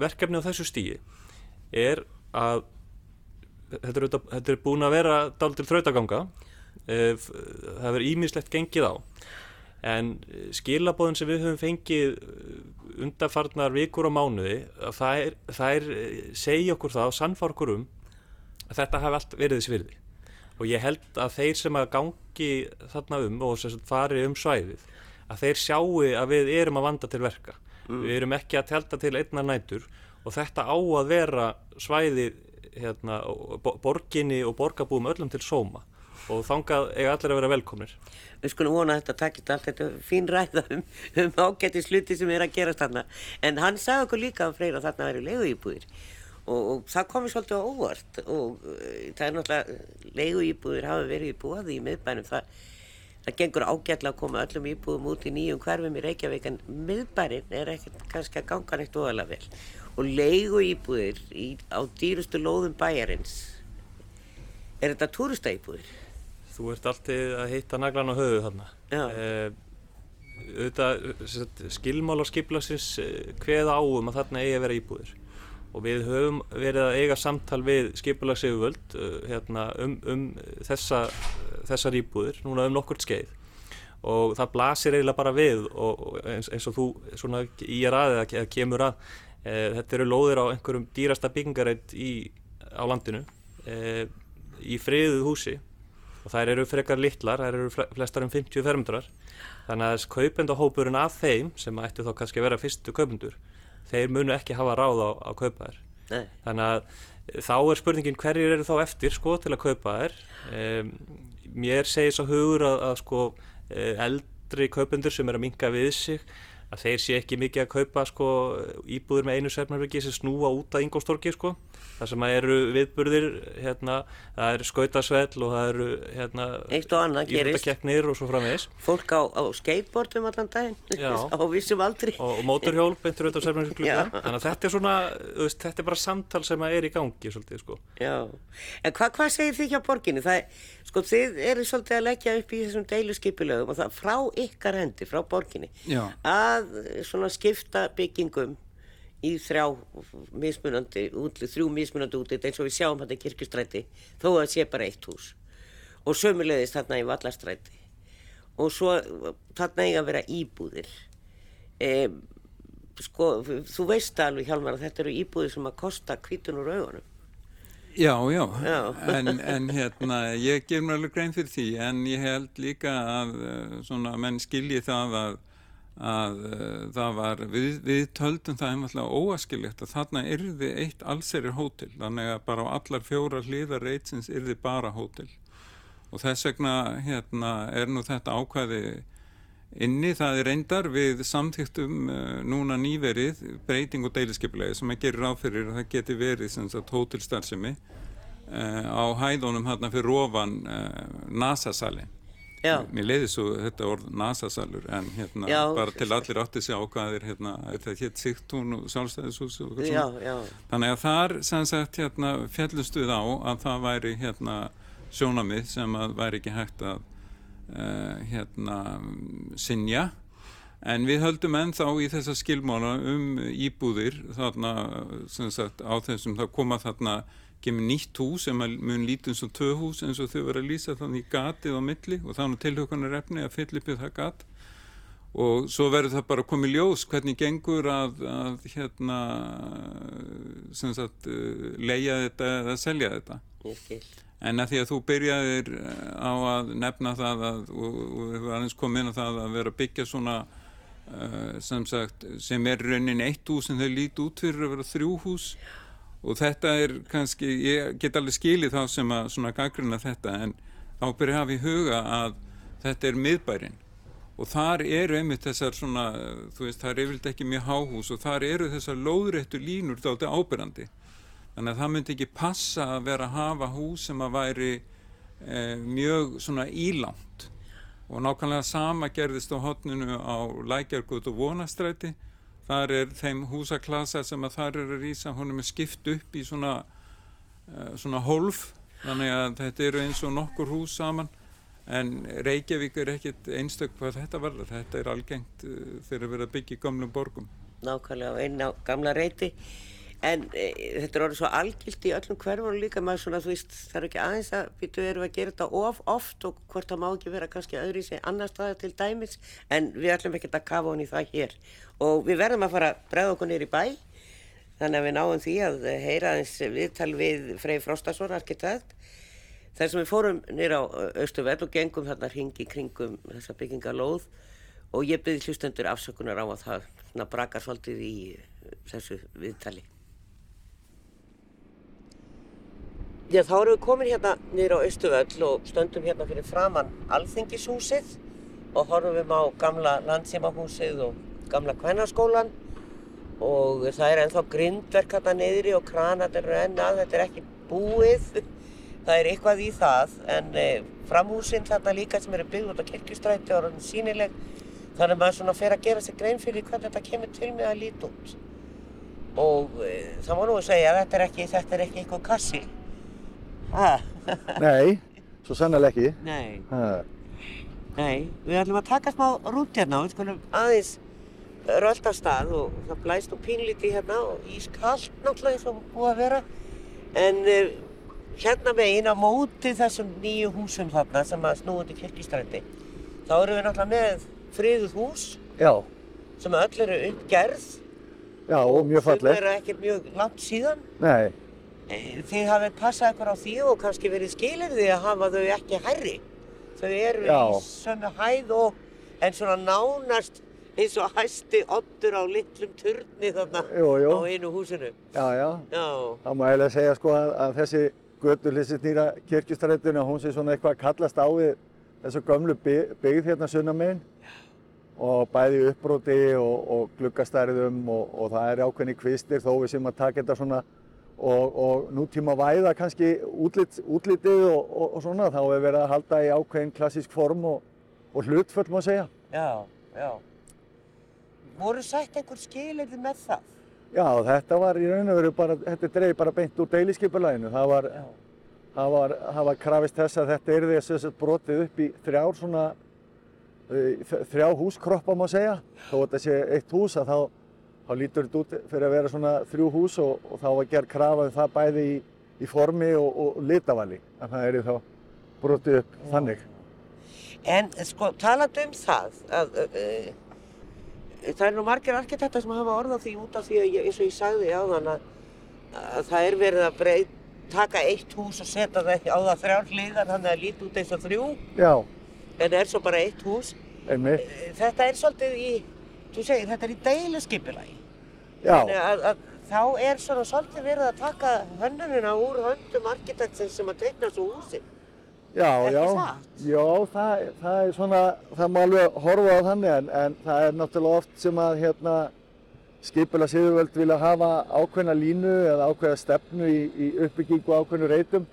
C: verkefni á þessu stíi er að þetta er, þetta er búin að vera dál til þrautaganga uh, það hefur ímislegt gengið á. En skilabóðin sem við höfum fengið undarfarnar vikur og mánuði það er, það er segja okkur það og sannfár okkur um þetta hafi allt verið þessi virði. Og ég held að þeir sem að gangi þarna um og sem fari um svæðið að þeir sjáu að við erum að vanda til verka. Mm. við erum ekki að telta til einna nætur og þetta á að vera svæðið hérna, borginni og borgarbúum öllum til sóma. Og þangað eiga allir að vera velkomnir.
A: Við skulum vona að þetta takkit allt. Þetta fín ræða um, um ágætti sluti sem er að gerast þarna. En hann sagði okkur líka að freyra þarna vera leiðu íbúðir og, og það komi svolítið á óvart og uh, það er náttúrulega leiðu íbúðir hafa verið í búaði í miðbænum það, það gengur ágætla að koma öllum íbúðum út í nýjum hverfum í Reykjavík en miðbærin er ekkert kannski að ganga neitt óalega vel og í, á dýrustu lóðum bæjarins er þetta túristæbúðir?
C: Þú ert alltaf að heita naglan á höfu þarna. Eh, auðvitað, skilmál á skiplasins hveða eh, áum að þarna eigi að vera íbúðir og við höfum verið að eiga samtal við skipulagseguvöld uh, hérna, um, um þessa, þessar íbúðir núna um nokkurt skeið. Og það blasir eiginlega bara við og, og eins, eins og þú svona í að ræði að kemur að e, þetta eru lóðir á einhverjum dýrasta byggingarætt á landinu e, í friðuð húsi. Og þær eru frekar littlar, þær eru flestar um 50 fermetrar. Þannig að kaupendahópurinn af þeim sem ætti þá kannski að vera fyrstu kaupendur þeir munu ekki hafa ráð á, á kaupa þær þannig að eh, þá er spurningin hverjir eru þá eftir sko til að kaupa þær? Um, mér segir svo hugur að, að sko eh, eldri kaupendur sem er að minga við sig að þeir sé ekki mikið að kaupa sko, íbúður með einu sefnarbyggi sem snúa út að Ingolstorki sko. það sem eru viðburðir hérna, það eru skautasvell og það eru hérna, íbúðakeppnir og svo framvegs
A: fólk á, á skateboardum allan daginn á vissum aldri
C: og, og móturhjól beintur auðvitað sefnarbyggi þannig að þetta er svona, veist, þetta er bara samtal sem er í gangi svolítið, sko.
A: en hvað hva segir þið hjá borginni? það er Sko þið eru svolítið að leggja upp í þessum deiluskipilögum og það frá ykkar hendi, frá borginni, Já. að svona skipta byggingum í þrjá mismunandi útlið, þrjú mismunandi útlið eins og við sjáum þetta í kirkustræti þó að sé bara eitt hús og sömulegðist þarna í vallarstræti og svo þarna eiga að vera íbúðir. E, sko þú veist alveg Hjalmar að þetta eru íbúðir sem að kosta kvítun úr augunum.
D: Já, já, já. En, en hérna, ég ger mér alveg grein fyrir því en ég held líka að eh, svona menn skilji það að, að eh, það var, við, við töldum það einfallega óaskiljögt að þarna yrði eitt allserir hótel, þannig að bara á allar fjóra hlýðar reytsins yrði bara hótel. Og þess vegna hérna er nú þetta ákvæði inni. Það er reyndar við samþýttum uh, núna nýverið breyting og deiliskeipulegi sem að gera ráð fyrir að það geti verið hótelstarðsemi uh, á hæðunum hérna fyrir ofan uh, NASA-sali mér leiði svo þetta orð NASA-salur en hérna já. bara til allir átti sig á hvað er hérna, þetta hétt Sigtún og Sjálfstæðishús og
A: já, já.
D: þannig að þar sem sagt hérna fjallustuð á að það væri hérna sjónamið sem að væri ekki hægt að uh, hérna sinja en við höldum ennþá í þessa skilmála um íbúðir þarna sagt, á þessum það koma þarna kemur nýtt hús sem mun lítið eins og tvö hús eins og þau verður að lýsa þannig gatið á milli og þannig tilhaukanar efni að fyll uppið það gat. Og svo verður það bara komið ljós hvernig gengur að, að hérna sagt, eh, leia þetta eða selja þetta. Okay. En að því að þú byrjaðir eh, á að nefna það að, og við varum aðeins komið inn á það að vera að byggja svona uh, sem, sagt, sem er raunin eitt hús en þau líti út fyrir að vera þrjú hús og þetta er kannski, ég get alveg skilið þá sem að svona gaggruna þetta en þá byrja að hafa í huga að þetta er miðbærin og þar eru einmitt þessar svona, þú veist, þar er yfirlega ekki mjög háhús og þar eru þessar lóðrættu línur þátti ábyrrandi þannig að það myndi ekki passa að vera að hafa hús sem að væri eh, mjög svona ílánt. Og nákvæmlega sama gerðist á hotninu á Lækjargut og Vonastræti þar er þeim húsaklasa sem að þar er að rýsa honum er skipt upp í svona eh, svona hólf. Þannig að þetta eru eins og nokkur hús saman. En Reykjavík er ekkit einstök hvað þetta var þetta er algengt uh, þegar við erum að byggja í gamlum borgum.
A: Nákvæmlega einn á gamla reyti en e, þetta er orðið svo algilt í öllum hverfum líka maður svona þú veist það er ekki aðeins að við erum að gera þetta of oft og hvort það má ekki vera kannski öðru í sig annar staðar til dæmis en við ætlum ekki að kafa honi það hér og við verðum að fara að bregða okkur neyri bæ þannig að við náum því að heyra eins viðtal við Frey Frostason, arkitekt þar sem við fórum nýra á Östuvell og gengum þarna hringi kringum þessa byggingalóð og ég byrði hlustendur afsökunar á að það brakar svolítið í þessu viðtali. Já, þá erum við komin hérna nýra á Östuvell og stöndum hérna fyrir framann Alþingishúsið og horfum á gamla landsímahúsið og gamla kvennarskólan og það er ennþá grindverk hérna niðri og kranat eru ennað, þetta er ekki búið, það er eitthvað í það en e, framhúsinn þarna líka sem eru byggð út á kirkustræti og er sínileg þannig að maður svona fer að gera sig grein fyrir hvernig þetta kemur til með að líti út. Og e, það má nú að segja að þetta er ekki, þetta er ekki eitthvað kassi.
B: Nei, svo sannlega ekki.
A: Nei. Nei, við ætlum að taka smá rút hérna og við skulum aðeins rölda stað og það blæst og pínlíti hérna og ískallt náttúrulega eins og búið að vera en uh, hérna megin á móti þessum nýju húsum þarna sem að snúið til kirkistrændi þá eru við náttúrulega með friðuð hús
B: Já.
A: sem öll eru uppgerð
B: Já, og mjög fallið.
A: Þau eru ekki mjög langt síðan.
B: Nei.
A: Eh, þið hafið passað ykkur á því og kannski verið skilir því að hafa þau ekki herri. Þau eru Já. í sömu hæð og en svona nánast eins og hæsti ottur á litlum turni þarna jú, jú. á einu húsinu.
B: Já, já. já. Það má eiginlega segja sko að, að þessi götulhissi snýra kirkistrættuna, hún sé svona eitthvað að kallast á við þessu gömlu byggð hérna sunnamegin og bæði uppbróti og, og gluggastærðum og, og það er ákveðni kvistir þó við sem að taka þetta svona og, og nútíma væða kannski útlit, útlitið og, og svona þá hefur verið að halda í ákveðin klassísk form og, og hlutföll má segja.
A: Já, já. Voru sætt einhver skilirði með það?
B: Já, þetta var í raun og veru bara, þetta dreif bara beint úr deiliskypulæginu. Það var, það var, það var krafist þess að þetta er þess að brotið upp í þrjár svona, þrjá húskroppa má segja. Þó að þetta sé eitt hús að þá þá lítur þetta út fyrir að vera svona þrjú hús og, og þá var gerð krafa um það bæði í, í formi og, og litavali en það er þá brotið upp Já. þannig.
A: En sko talandu um það að uh, það er nú margir arkitektar sem hafa orðað því út af því að eins og ég sagði á þann að, að það er verið að breyt, taka eitt hús og setja það á það þrjár hliðar þannig að líti út eins og þrjú
B: Já.
A: en er svo bara eitt hús.
B: Einmitt.
A: Þetta er svolítið í, þú segir þetta er í deilaskipilagi.
B: Já.
A: Þannig að, að þá er svona svolítið verið að taka hönnunina úr höndum arkitektsins sem að teikna svo húsi.
B: Já, já, já, það, það er svona, það má alveg horfa á þannig en, en það er náttúrulega oft sem að hérna skipila siðuvöld vilja hafa ákveðna línu eða ákveðna stefnu í, í uppbyggingu ákveðnu reytum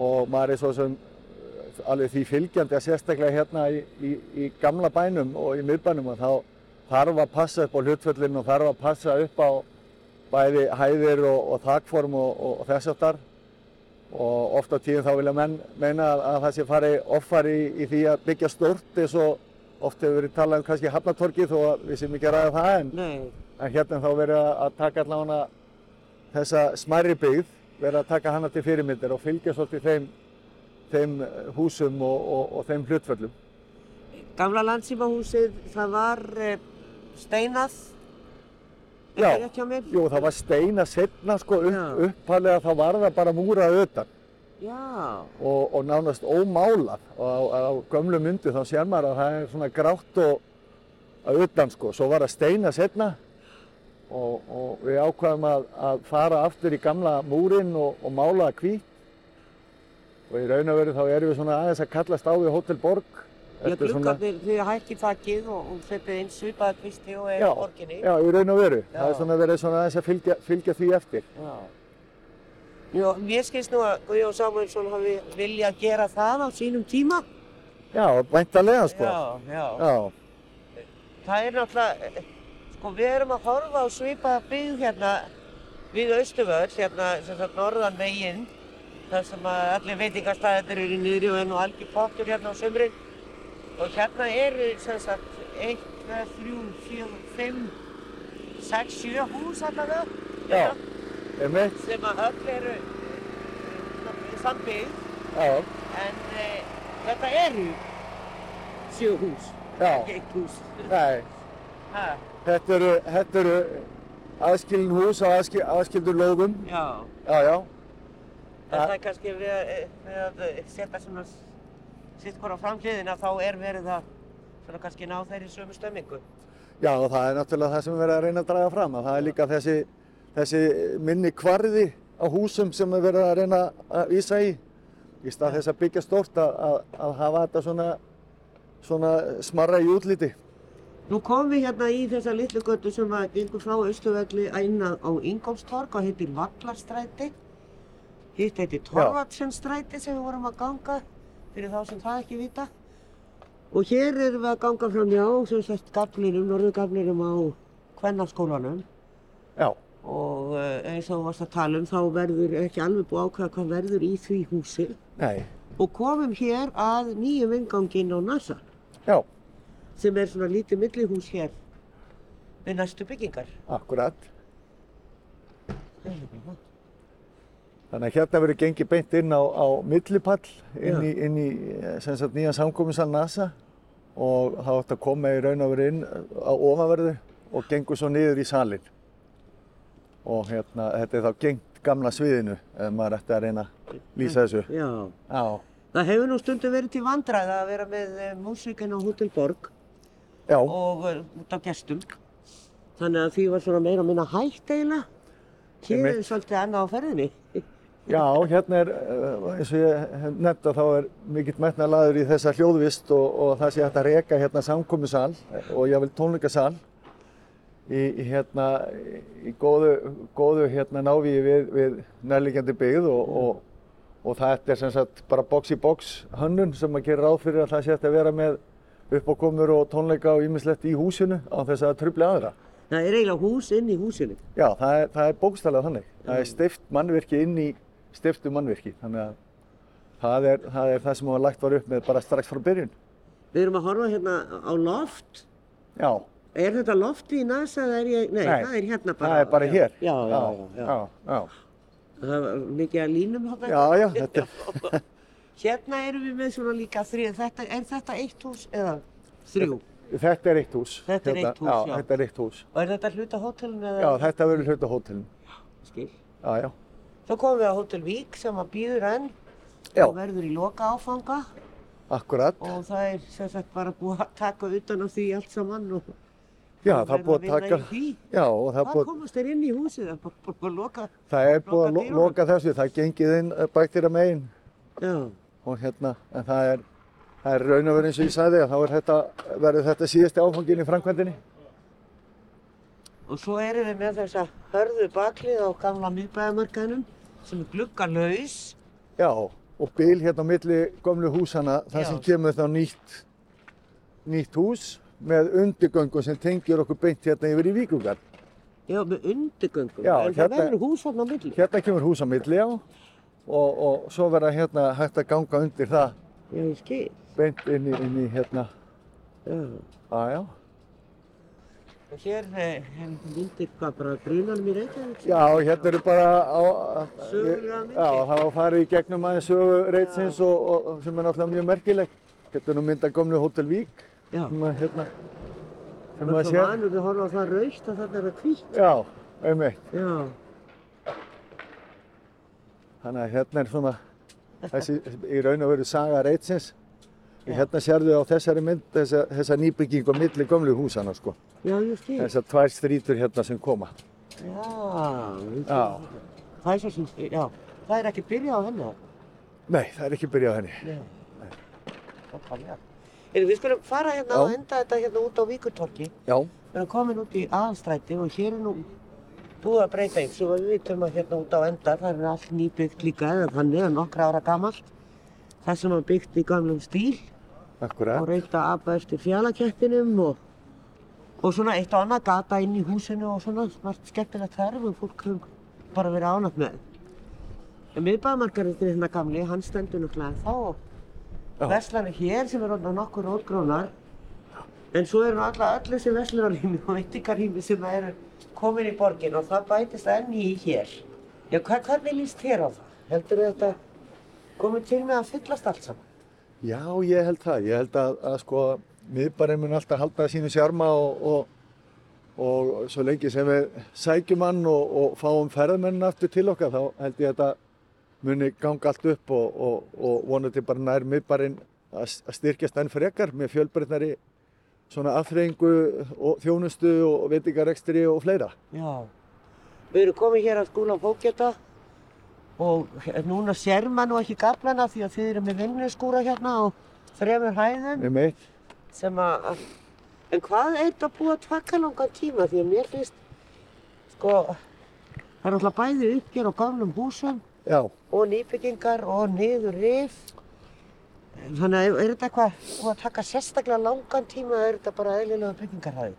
B: og maður er svo sem alveg því fylgjandi að sérstaklega hérna í, í, í gamla bænum og í miðbænum að þá þarf að passa upp á hlutföllin og þarf að passa upp á bæði hæðir og, og þakform og, og, og þess aftar og oft á tíðum þá vilja menn meina að, að það sé fari offari í, í því að byggja stort eins og oft hefur verið talað um kannski Hafnatorki þó að við sem ekki ræða það en, en hérna þá verið að taka allavega þessa smæri byggð verið að taka hana til fyrirmyndir og fylgja svolítið þeim, þeim húsum og þeim hlutföllum.
A: Gamla landsýmahúsið það var eh, steinað
B: Já, jú, það var steinað setna sko upp, uppalega þá var það bara múrað utan. Og, og nánast ómálað. Og á, á gömlu myndu þá sér maður að það er svona grátt og að utan sko, svo var það steinað setna og, og við ákvaðum að, að fara aftur í gamla múrin og, og málaða hvít og í raun og veru þá erum við svona aðeins að kallast á við Hotel Borg
A: Já, glukkarnir, þið hætti þakkið og, og setið einn svipaða tvisti og er orginni.
B: Já, í raun og veru. Já. Það er svona verið svona aðeins að fylgja, fylgja því eftir.
A: Já. Já, mér skilst nú að Guðjón Samuelsson hafi viljað gera það á sínum tíma.
B: Já, væntalega sko.
A: Já, já. já. Það er náttúrulega, sko við erum að horfa á svipaða byggð hérna við Östuföll, hérna sem sagt norðan veginn. þar sem að allir veitingastæðir eru niður og enn og algjör pottur hérna á sömurinn. Og hérna eru sem sagt 1, 2, 3, 4, 5, 6, 7 hús allavega.
B: Já, einmitt.
A: Sem að öll eru uh, sambyggð. En uh, þetta eru 7 hús. Ekki 1 hús.
B: Nei. Þetta eru, þetta eru aðskilin hús á aðskil, aðskildur lóðum.
A: Já.
B: Já, já.
A: Það er kannski við, að- við að eh, setja svona sitt hvora framhliðina þá er verið að svona kannski ná þeirri sömu stömmingu.
B: Já, og það er náttúrulega það sem við erum að reyna að draga fram. Að það er líka þessi, þessi minni kvarði á húsum sem við erum að reyna að vísa í. Í stað þess að byggja stórt að, að, að hafa þetta svona, svona smarra í útliti.
A: Nú komum við hérna í þessa litlu götu sem að gengur frá Östuvelli einna á Ingólfstorg og heitir Vallarstræti. Hitt heitir Torvatsenstræti sem við vorum að ganga fyrir þá sem það ekki vita. Og hér erum við að ganga fram hjá, sem sagt, gaflinum, norðugaflinum á Kvennaskólanum.
B: Já,
A: Og eh, eins og þú varst að tala um, þá verður ekki alveg búið ákveða hvað verður í því húsi.
B: nei,
A: Og komum hér að nýjum inganginn á NASA,
B: já,
A: sem er svona lítið millihús hér við næstu byggingar.
B: akkurat. Þannig að hérna verður gengið beint inn á, á millipall, inn í, inn í eh, sagt, nýjan samkominsal NASA og það átt að koma í raun og veru inn á ofanverðu og gengur svo niður í salin. Og hérna, þetta er þá gengt gamla sviðinu ef maður ætti að reyna að lýsa þessu.
A: Já.
B: Já,
A: Það hefur nú stundum verið til vandræða að vera með uh, músíkinn á Hotel Borg
B: já,
A: og út af gestum. Þannig að því var svona meira og minna hægt eiginlega. Hér er svolítið annað á ferðinni.
B: já, hérna er, eh, eins og ég hef nefnt að þá er mikill metnalaður í þessa hljóðvist og, og það sé hægt að reka hérna samkominsal og ég vil tónleikasal í, í hérna í góðu, góðu hérna návíi við, við nærliggjandi byggð og, og, og þetta er sem sagt bara box í box hönnun sem að gera ráð fyrir að það sé hægt að vera með uppákomur og tónleika og ýmislegt í húsinu á þess að trubli aðra.
A: Það er eiginlega hús inn í húsinu.
B: Já, það er, það er bókstælega þannig. Það er stift mannvirki inn í stiftu mannvirki. Þannig að það er það, er það sem var lagt var upp með bara strax frá byrjun.
A: Við erum að horfa hérna á loft.
B: Já,
A: Er þetta lofti í NASA eða er ég... Nei,
B: Nei,
A: það er hérna bara.
B: það er bara hér.
A: Já, já, já. já.
B: já, já.
A: Það var mikið að línum hérna.
B: Já, já, þetta er,
A: Hérna erum við með svona líka þrið. Þetta, er þetta eitt hús eða þrjú?
B: þetta er eitt hús.
A: Þetta er
B: Hérna,
A: eitt hús,
B: já.
A: já.
B: þetta er eitt hús.
A: Og er þetta hluta hótelinu eða?
B: Já, þetta verður hluta hótelin.
A: Skil.
B: Já, já.
A: Svo komum við á Hótel Vík sem að býður enn.
B: Já.
A: Og verður í loka áfanga.
B: Akkurat.
A: Og það er sem sagt bara búið að taka utan á því allt saman. Og
B: Já, það er búið
A: að
B: að taka,
A: vinna í því.
B: já, og það er
A: Hvað
B: búið,
A: komast þeir inn í húsið? Það er búið að loka.
B: það er búið að
A: loka
B: loka þessu. Það gengið inn bæktira megin
A: Já.
B: og hérna, en það er, það er raun og verið eins og ég sagði að þá er þetta, verður þetta síðasti áfangin í framkvæmdinni.
A: Og svo erum við með þessa hörðu baklið á gamla miðbæðamarkanum sem er gluggalaus.
B: Já, og bil hérna á milli gömlu húsana, þar sem kemur þá nýtt, nýtt hús með undirgöngu sem tengir okkur beint hérna yfir í Víkugar.
A: Já, með undirgöngum.
B: Já,
A: en
B: hérna-
A: það verður hús hérna á milli.
B: Hérna kemur hús á milli, já, og, og svo verða hérna hægt að ganga undir það
A: Já, ég skil.
B: beint inn í, inn í hérna,
A: Já.
B: að já.
A: Og hér eh, er myndir hvað bara brunanum í Reykjavík.
B: Já, hérna eru bara á,
A: Sögulegar myndir.
B: já, það var farið í gegnum aðeins sögu reitsins og, og, og sem er náttúrulega mjög merkilegt. Hérna er nú mynda gömlu Hotel Vík,
A: Já.
B: sem að hérna, sem
A: Það
B: að
A: er svo
B: sér.
A: vanur að horfa á það raust að þetta er að hvítt.
B: Já, einmitt.
A: Já.
B: Þannig að hérna er svona þessi í raun og veru saga reitsins. Hérna sérðu á þessari mynd þessa, þessa nýbygging á milli gömlu húsana sko.
A: Já, ég skil.
B: Þessar tvær strítur hérna sem koma.
A: Já. ég
B: Já.
A: skil. Það er svo sem, já. Það er ekki byrjað á henni.
B: Nei, það er ekki byrjað á henni.
A: Já. Nákvæmlega. Heyrðu, Við skulum fara hérna og
B: Já.
A: enda þetta hérna út á Víkurtorki.
B: Já,
A: Við erum komin út í aðalstræti og hér er nú búið að breyta eins og við vitum að hérna út á enda það er allt nýbyggt líka eða þannig nokkra ára gamalt. Það sem var byggt í gamlum stíl og
B: akkurat.
A: reynda að apa eftir fjallakettinum og, og svona eitt og annað gata inn í húsinu og svona smart skemmtilegt þarf og fólk hefur bara verið ánægt með. En miðbæðamarkarinn hérna gamli, hann stendur náttúrulega þá og
B: Já.
A: verslanir hér sem er orðna nokkur rótgrónar en svo eru alla öll þessi verslunarrými og veitingarrými sem eru komin í borgin og það bætist enn í hér. Já, hva, hvernig líst þér á það? Heldur þetta komið til með að fyllast allt saman?
B: Já, ég held það. Ég held að, að sko, miðbarinn mun alltaf halda sínu sjarma og, og, og svo lengi sem við sækjum hann og, og fáum ferðamennin aftur til okkar þá held ég að þetta muni ganga allt upp og, vonandi bara nær miðbarinn að að styrkjast enn frekar með fjölbreytnari svona aðþreyingu og þjónustu og veitingarekstri og fleira.
A: Já. Við erum komið hér að skúla fókjata og núna sér maður nú ekki gaflana því að þið eru með vinnuskúra hérna á þremur hæðum
B: Með meitt.
A: sem að, en hvað er þetta að tvakka langan tíma því að mér finnst, sko, það er alltaf bæði uppgjör á gamlum húsum
B: Já,
A: og nýbyggingar og niður rif. Þannig að er þetta eitthvað búið að taka sérstaklega langan tíma eða er þetta bara eðlilega byggingarhæði?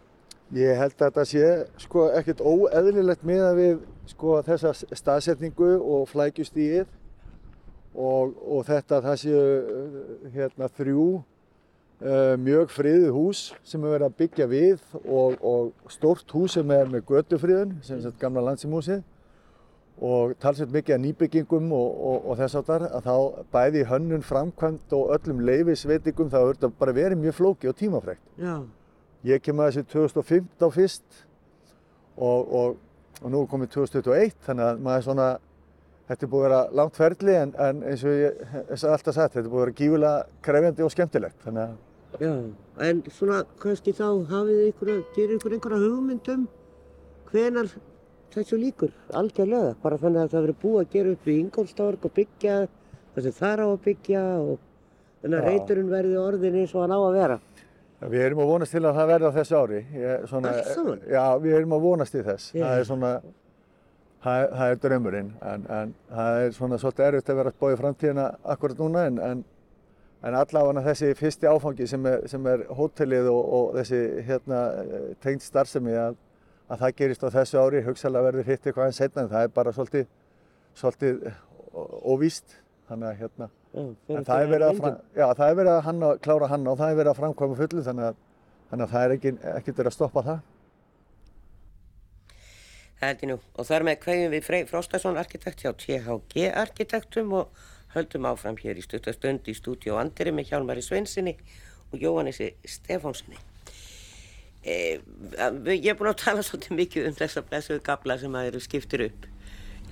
B: ég held að þetta sé sko ekkert óeðlilegt miða við sko þessa staðsetningu og flækjustíið og, og þetta það séu uh, hérna þrjú uh, mjög friðið hús sem er verið að byggja við og, og stórt hús sem er með götufriðun sem er gamla landsimúsið og talsveit mikið að nýbyggingum og, og, og þess áttar að þá bæði hönnun framkvæmt og öllum leifisveitingum þá hefur þetta bara verið mjög flóki og tímafrekt.
A: Já.
B: Ég kem að þessu 2015 fyrst og, og, og nú er komið 2021 þannig að maður er svona, þetta er búið að vera langt ferli en, en eins og ég hef alltaf sagt, þetta er búið að vera gífulega krefjandi og skemmtilegt. Þannig að
A: Já, en svona kannski þá hafið ykkur, gerir ykkur einhverja hugmyndum hvenar þessu líkur, algjörlega, bara þannig að það verið búið að gera upp í Ingolstorg og byggja það sem þar á að byggja og þannig að reyturinn verði orðin eins og hann á að vera.
B: Við erum að vonast til að það verði á þessu ári. Ég, svona? Já, við erum að vonast til þess.
A: Já.
B: Það er svona, það, það er draumurinn en, en það er svona svolítið erfitt að vera að í framtíðina akkurat núna en, en En allavega þessi fyrsti áfangi sem er, sem er hótelið og, og þessi hérna, tengd starfsemi að, að það gerist á þessu ári, hugsalega verður hitt eitthvað en setna en það er bara svolítið, svolítið óvíst. Þannig að hérna, en það er verið að, fram, já, það er verið að hanna, klára hanna og það er verið að framkvæma fullu þannig að, þannig að það er ekki, ekkert verið að stoppa það.
A: Það held ég nú. Og þar með kveðjum við Frey Frostason arkitekt hjá THG arkitektum og höldum áfram hér í stuttastund í stúdíu Andri með Hjálmari Svensinni og Jóhannesi Stefánsinni. E, ég er búin að tala svolítið mikið um þessa blessuðu gabla sem að eru skiptir upp.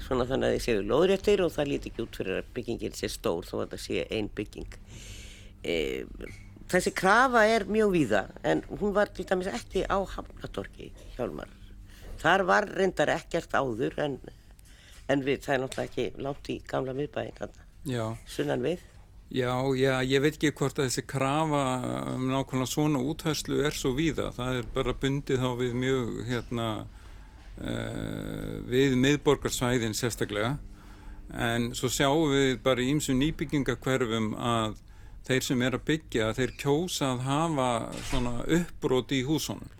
A: Svona þannig að þið séu lóðréttir og það líti ekki út fyrir að byggingin sé stór þó að það sé ein bygging. E, þessi krafa er mjög víða en hún var til dæmis ekki á Hafnatorki, Hjálmar. Þar var reyndar ekkert áður en, en við, það er náttúrulega ekki langt í gamla miðbæinn þarna,
D: Já,
A: sunnan við.
D: já, já, ég veit ekki hvort að þessi krafa um nákvæmlega svona úthærslu er svo víða. Það er bara bundið þá við mjög, hérna, við miðborgarsvæðin sérstaklega. En svo sjáum við bara í ýmsu nýbyggingakverfum að þeir sem er að byggja, þeir kjósa að hafa svona uppbrot í húsunum.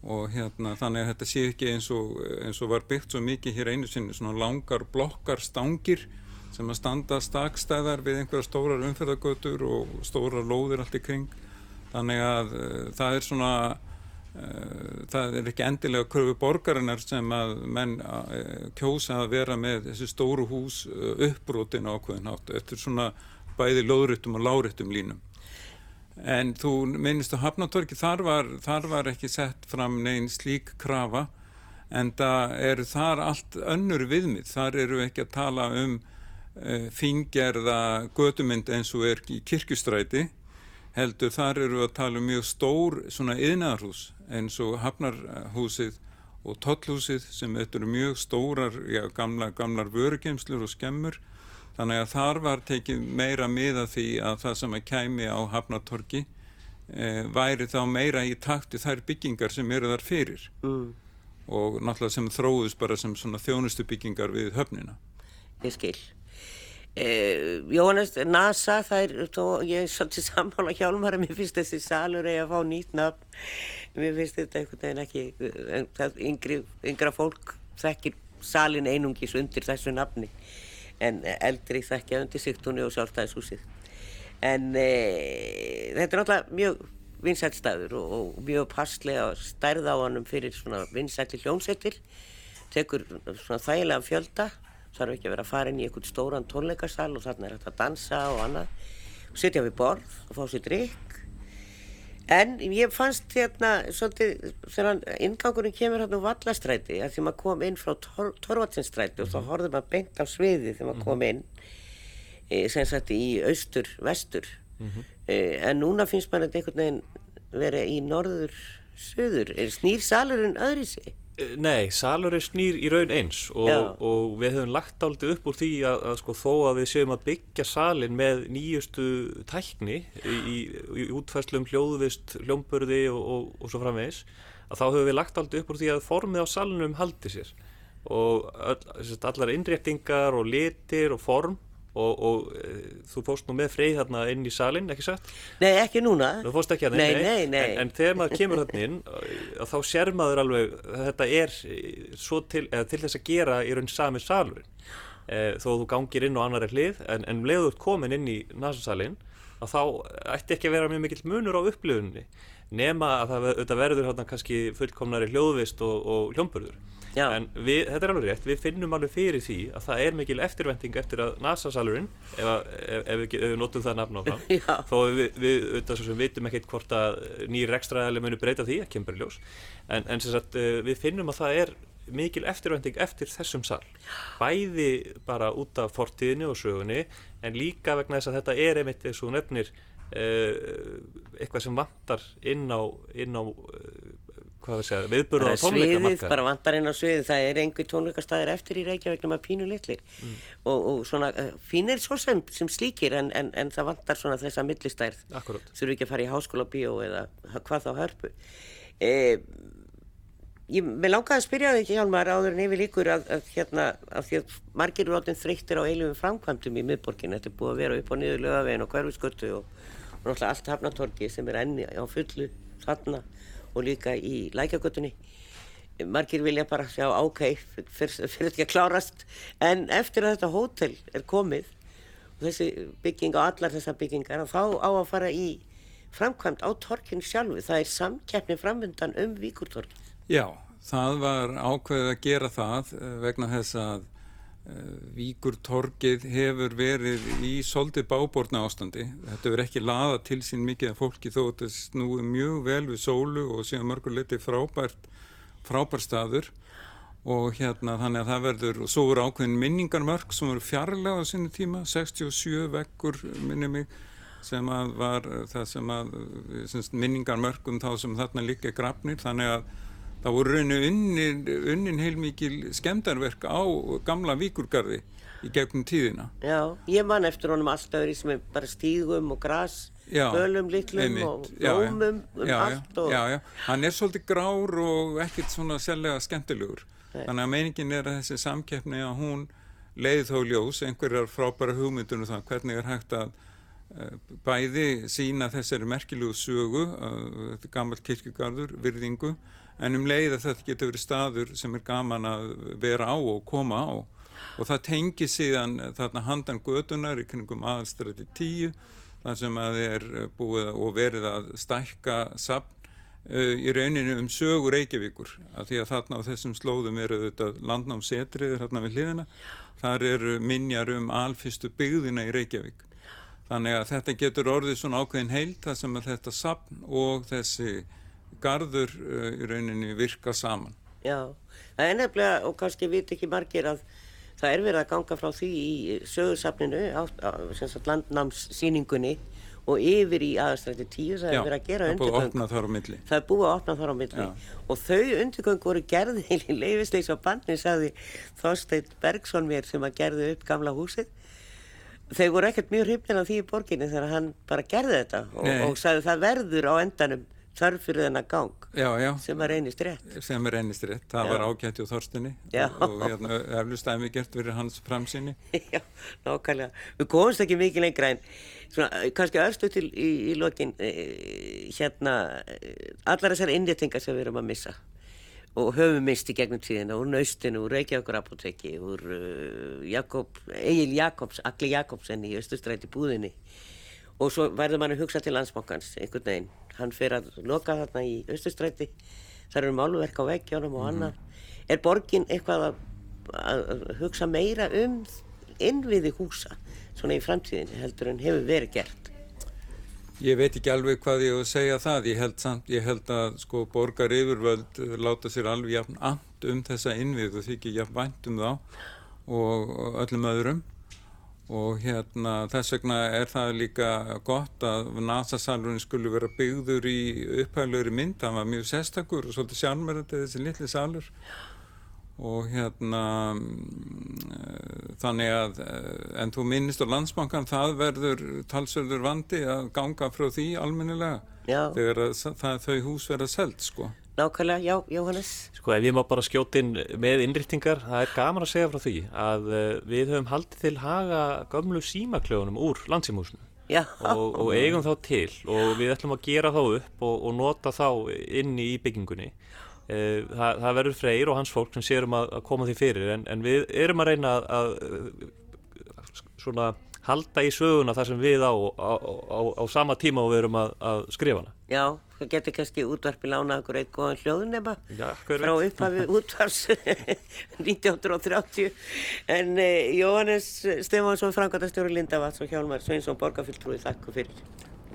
D: og hérna þannig að þetta sé ekki eins og, eins og var byggt svo mikið hér einu sinni svona langar blokkar stangir sem að standa stakstæðar við einhverja stórar umferðagötur og stórar lóðir allt í kring þannig að uh, það er svona það er ekki endilega kröfu borgarinnar sem að menn uh, kjósa að vera með þessi stóru hús uh, uppbrotin ákveðin hátt þetta er svona bæði lóðréttum og láréttum línum En þú minnist á Hafnatorki, þar var, þar var ekki sett fram neinn slík krafa en það eru þar allt önnur viðmið. Þar eru ekki að tala um fingerða götumynd eins og er í kirkustræti heldur þar eru við að tala um mjög stór svona yðnaðarhús eins og Hafnarhúsið og Tollhúsið sem þetta eru mjög stórar, já, gamla, gamlar vörugemslur og skemmur Þannig að þar var tekið meira miða því að það sem að kæmi á Hafnatorki e, væri þá meira í takti þær byggingar sem eru þar fyrir
A: Mm,
D: og náttúrulega sem þróðust bara sem svona þjónustu byggingar við höfnina.
A: ég skil. Eh, Jóhannes, NASA, það er, þó, ég er svolítið sammála hjálmar mér finnst þessi salur eigi að fá nýtt nafn. Mér finnst þetta einhvern veginn ekki, en það yngri, yngra fólk þekkir salin einungis undir þessu nafni. En eldri þekkja undir Sigtúni og sjálfstæðishúsið. En e, þetta er náttúrulega mjög vinsætt staður og, og mjög passlega stærð á hannum fyrir svona vinsætti hljónsettir. Tekur svona þægilega fjölda þarf ekki að vera að fara inn í einhvern stóran tónleikasal og þarna er hægt að dansa og annað og sitja við borð og fá sér drikk En ég fannst hérna svolítið þegar ingangurinn kemur hérna úr vallastræti að því maður kom inn frá tor Torvatsinstræti og þá
C: Mhm.
A: horfður maður beint á sviði þegar maður kom inn e, sem sagt í austur, vestur
C: Mhm.
A: e, en núna finnst maður einhvern veginn vera í norður, söður er snýr salurinn öðri sig?
C: Nei, salurinn snýr í raun eins og, og við höfum lagt aldrei upp úr því að, að sko, þó að við séum að byggja salin með nýjustu tækni í, í, í útfæslum hljóðvist, hljómburði og, og, og svo framvegis að þá höfum við lagt aldrei upp úr því að formið á salinum haldi sér. Og sérst, allar innréttingar og litir og form og, og e, þú fórst nú með freyð þarna inn í salin, ekki satt?
A: Nei, ekki núna.
C: Þú fórst ekki að
A: Nei, nei, nei.
C: En, en þegar maður kemur þarna inn að þá sér maður alveg þetta er eh, svo til, eða til þess að gera í raun sami salurinn e, þó þú gangir inn á annari hlið en, en um leiður komin inn í nasasalinn að þá ætti ekki að vera mjög mikill munur á upplifunni nema að það verður hérna kannski fullkomnari hljóðvist og, og hljómburður
A: Já.
C: en við, þetta er alveg rétt, við finnum alveg fyrir því að það er mikil eftirvending eftir að NASA-salurinn ef, að- ef, ef, ef við notum það nafn á
A: Já.
C: þó við, við auðvitað svo sem vitum ekkert hvort að nýjir ekstraðali muni breyta því, ekki kemur í ljós en, en sem sagt, eh, við finnum að það er mikil eftirvending eftir þessum sal bæði bara út af fortíðinu og sögunni en líka vegna þess að þetta er einmitt eins og nefnir uh, eitthvað sem vantar inn á, inn á uh, hvað við segja,
A: bara
C: á
A: sviðið, bara vantar inn á sviðið það er einhver tónleikastæðir eftir í Reykjavík nema pínu litlir.
C: Mm.
A: og, og svona uh, fínir svo sem, sem slíkir en, en, en það vantar svona þessa millistærð.
C: Akkurat.
A: þurfu ekki að fara í háskóla bíó eða hvað þá hörpu. E, ég, mér langaði að spyrja þig Hjálmar áður en yfir líkur að, að hérna, að því að margir eru áttinn þreyttir á eilum framkvæmdum í miðborgin þetta er búið að vera upp og niður lögavegin og hverfisköttu og, og náttúrulega allt hafnatorki sem er enni á fullu þarna og líka í lækjagötunni margir vilja bara sjá ok fyrir, þetta að klárast. En eftir að þetta hótel er komið og þessi bygging á allar þessar byggingar þá á að fara í framkvæmt á torkinu sjálfu. Það er samkeppni framöndan um Víkurtorki
D: Já, það var ákveðið að gera það eh, vegna þess að Víkurtorkið hefur verið í svolítið báborna ástandi. Þetta hefur ekki laða til sín mikið af fólki þó þetta snúið mjög vel við sólu og síðan mörgur liti frábært, frábært staður. Og hérna þannig að það verður, og svo voru ákveðin minningarmörk sem voru fjarlæga á sinni tíma, 67 vekkur minni mig sem að var eh, það sem að eh, semst, minningarmörk um þá sem þarna líka grafnir. Þannig að það voru rauninu unnin, unnin heilmikil skemdarverk á gamla víkurgarði í gegnum tíðina.
A: Já, ég man eftir honum alltaf öðru sem er bara stígum og gras
D: Já,
A: bölum litlum og blómum um
D: já,
A: allt og
D: já, já, hann er svolítið grár og ekkert svona sérlega skemmtilegur.
A: Nei.
D: þannig að meiningin er að þessi samkeppni að hún leiði í ljós einhverjar frábæra hugmyndunum það hvernig er hægt að uh, bæði sína þessari merkilegu sögu uh, þetta er gammal kirkjugarður, virðingu en um leið að þetta getur verið staður sem er gaman að vera á og koma á. Og það tengi síðan þarna handan gödunar í kringum aðalstræti 10 þar sem að er búið og verið að stækka sapn uh, í rauninu um sögur Reykjavíkur. Að því að þarna á þessum slóðum eru þetta landnámsetriðir þarna við hliðina. Þar eru minjar um alfyrstu byggðina í Reykjavík. Þannig að þetta getur orðið svona ákveðin heilt þar sem að þetta sapn og þessi garður uh, í rauninni virka saman.
A: Já, það er nefnilega og kannski viti ekki margir að það er verið að ganga frá því í sögursafninu sem sagt, landnámssýningunni og yfir í aðastrætti tíu það er verið að gera
D: það er búið að
A: undirgöng.
D: opna þar á milli.
A: Það er búið að opna þar á milli.
D: Já.
A: og þau undirgöng voru gerði í leifisleis á banni sagði Þorstein Bergson mér sem að gerði upp gamla húsið. Þau voru ekkert mjög hrifnir af því í borginni þegar hann bara gerði þetta og, og sagði það verður á endanum þarf fyrir þennan gang
D: já, já,
A: sem að reynist rétt.
D: Sem er ennist rétt, það
A: Já.
D: var ágætti og Þorstinni og, hérna, eflust dæmi gert fyrir hans framsýni.
A: Já, nákvæmlega. Við komumst ekki mikið lengra en svona, eh, kannski örstu til í, í lokin e, hérna e, allar þessar innréttingar sem við erum að missa og höfum mist í gegnum tíðina úr naustinu, úr Reykjavíkur apoteki úr Jakob, Egil Jakobs Agli Jakobsen í Östustræti búðinni. Og svo verður mann að hugsa til landsbankans einhvern veginn, hann fer að loka þarna í Östustræti þar eru málverk á veggjónum og annað er borgin eitthvað að, að hugsa meira um innviði húsa svona í framtíðinni heldur en hefur verið gert
D: Ég veit ekki alveg hvað ég á að segja það. Ég held, samt, ég held að sko, borgar yfirvöld láta sér alveg jafn amt um þessa innvið og þykir jafn vænt um þá og öllum öðrum. Og hérna, þess vegna er það líka gott að NASA-salurinn skulle vera byggður í upphæflöri mynd. Það var mjög sestakur og svolítið sjálfmærandi þessi litli salur og hérna mm, þannig að eh, en þú minnist á landsbankan það verður talsverður vandi að ganga frá því almennilega þegar að, það, þau hús verða selt sko.
A: Nákvæmlega, já, Jóhannes.
C: Sko ef ég má bara skjóta inn með innrýttingar, það er gaman að segja frá því að uh, við höfum haldið til haga gömlu símakljónum úr landsímhúsinu og, og eigum þá til og við ætlum að gera þá upp og, og nota þá inni í byggingunni. Uh, það, það verður Freyr og hans fólk sem sérum að, að koma því fyrir en, en við erum að reyna að, að svona halda í söguna þar sem við á á, á, á sama tíma og við erum að, að skrifa hana.
A: Já, getur kannski útvarpi lánað okkur eitt góðan hljóðunema
C: frá
A: upphafi útvars 1930 en eh, Jóhannes Stefánsson, Frankvæntastjóri Lindavats og Hjálmar Sveinsson, borgarfylltrúi, þakku fyrir.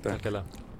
C: Takk fyrir.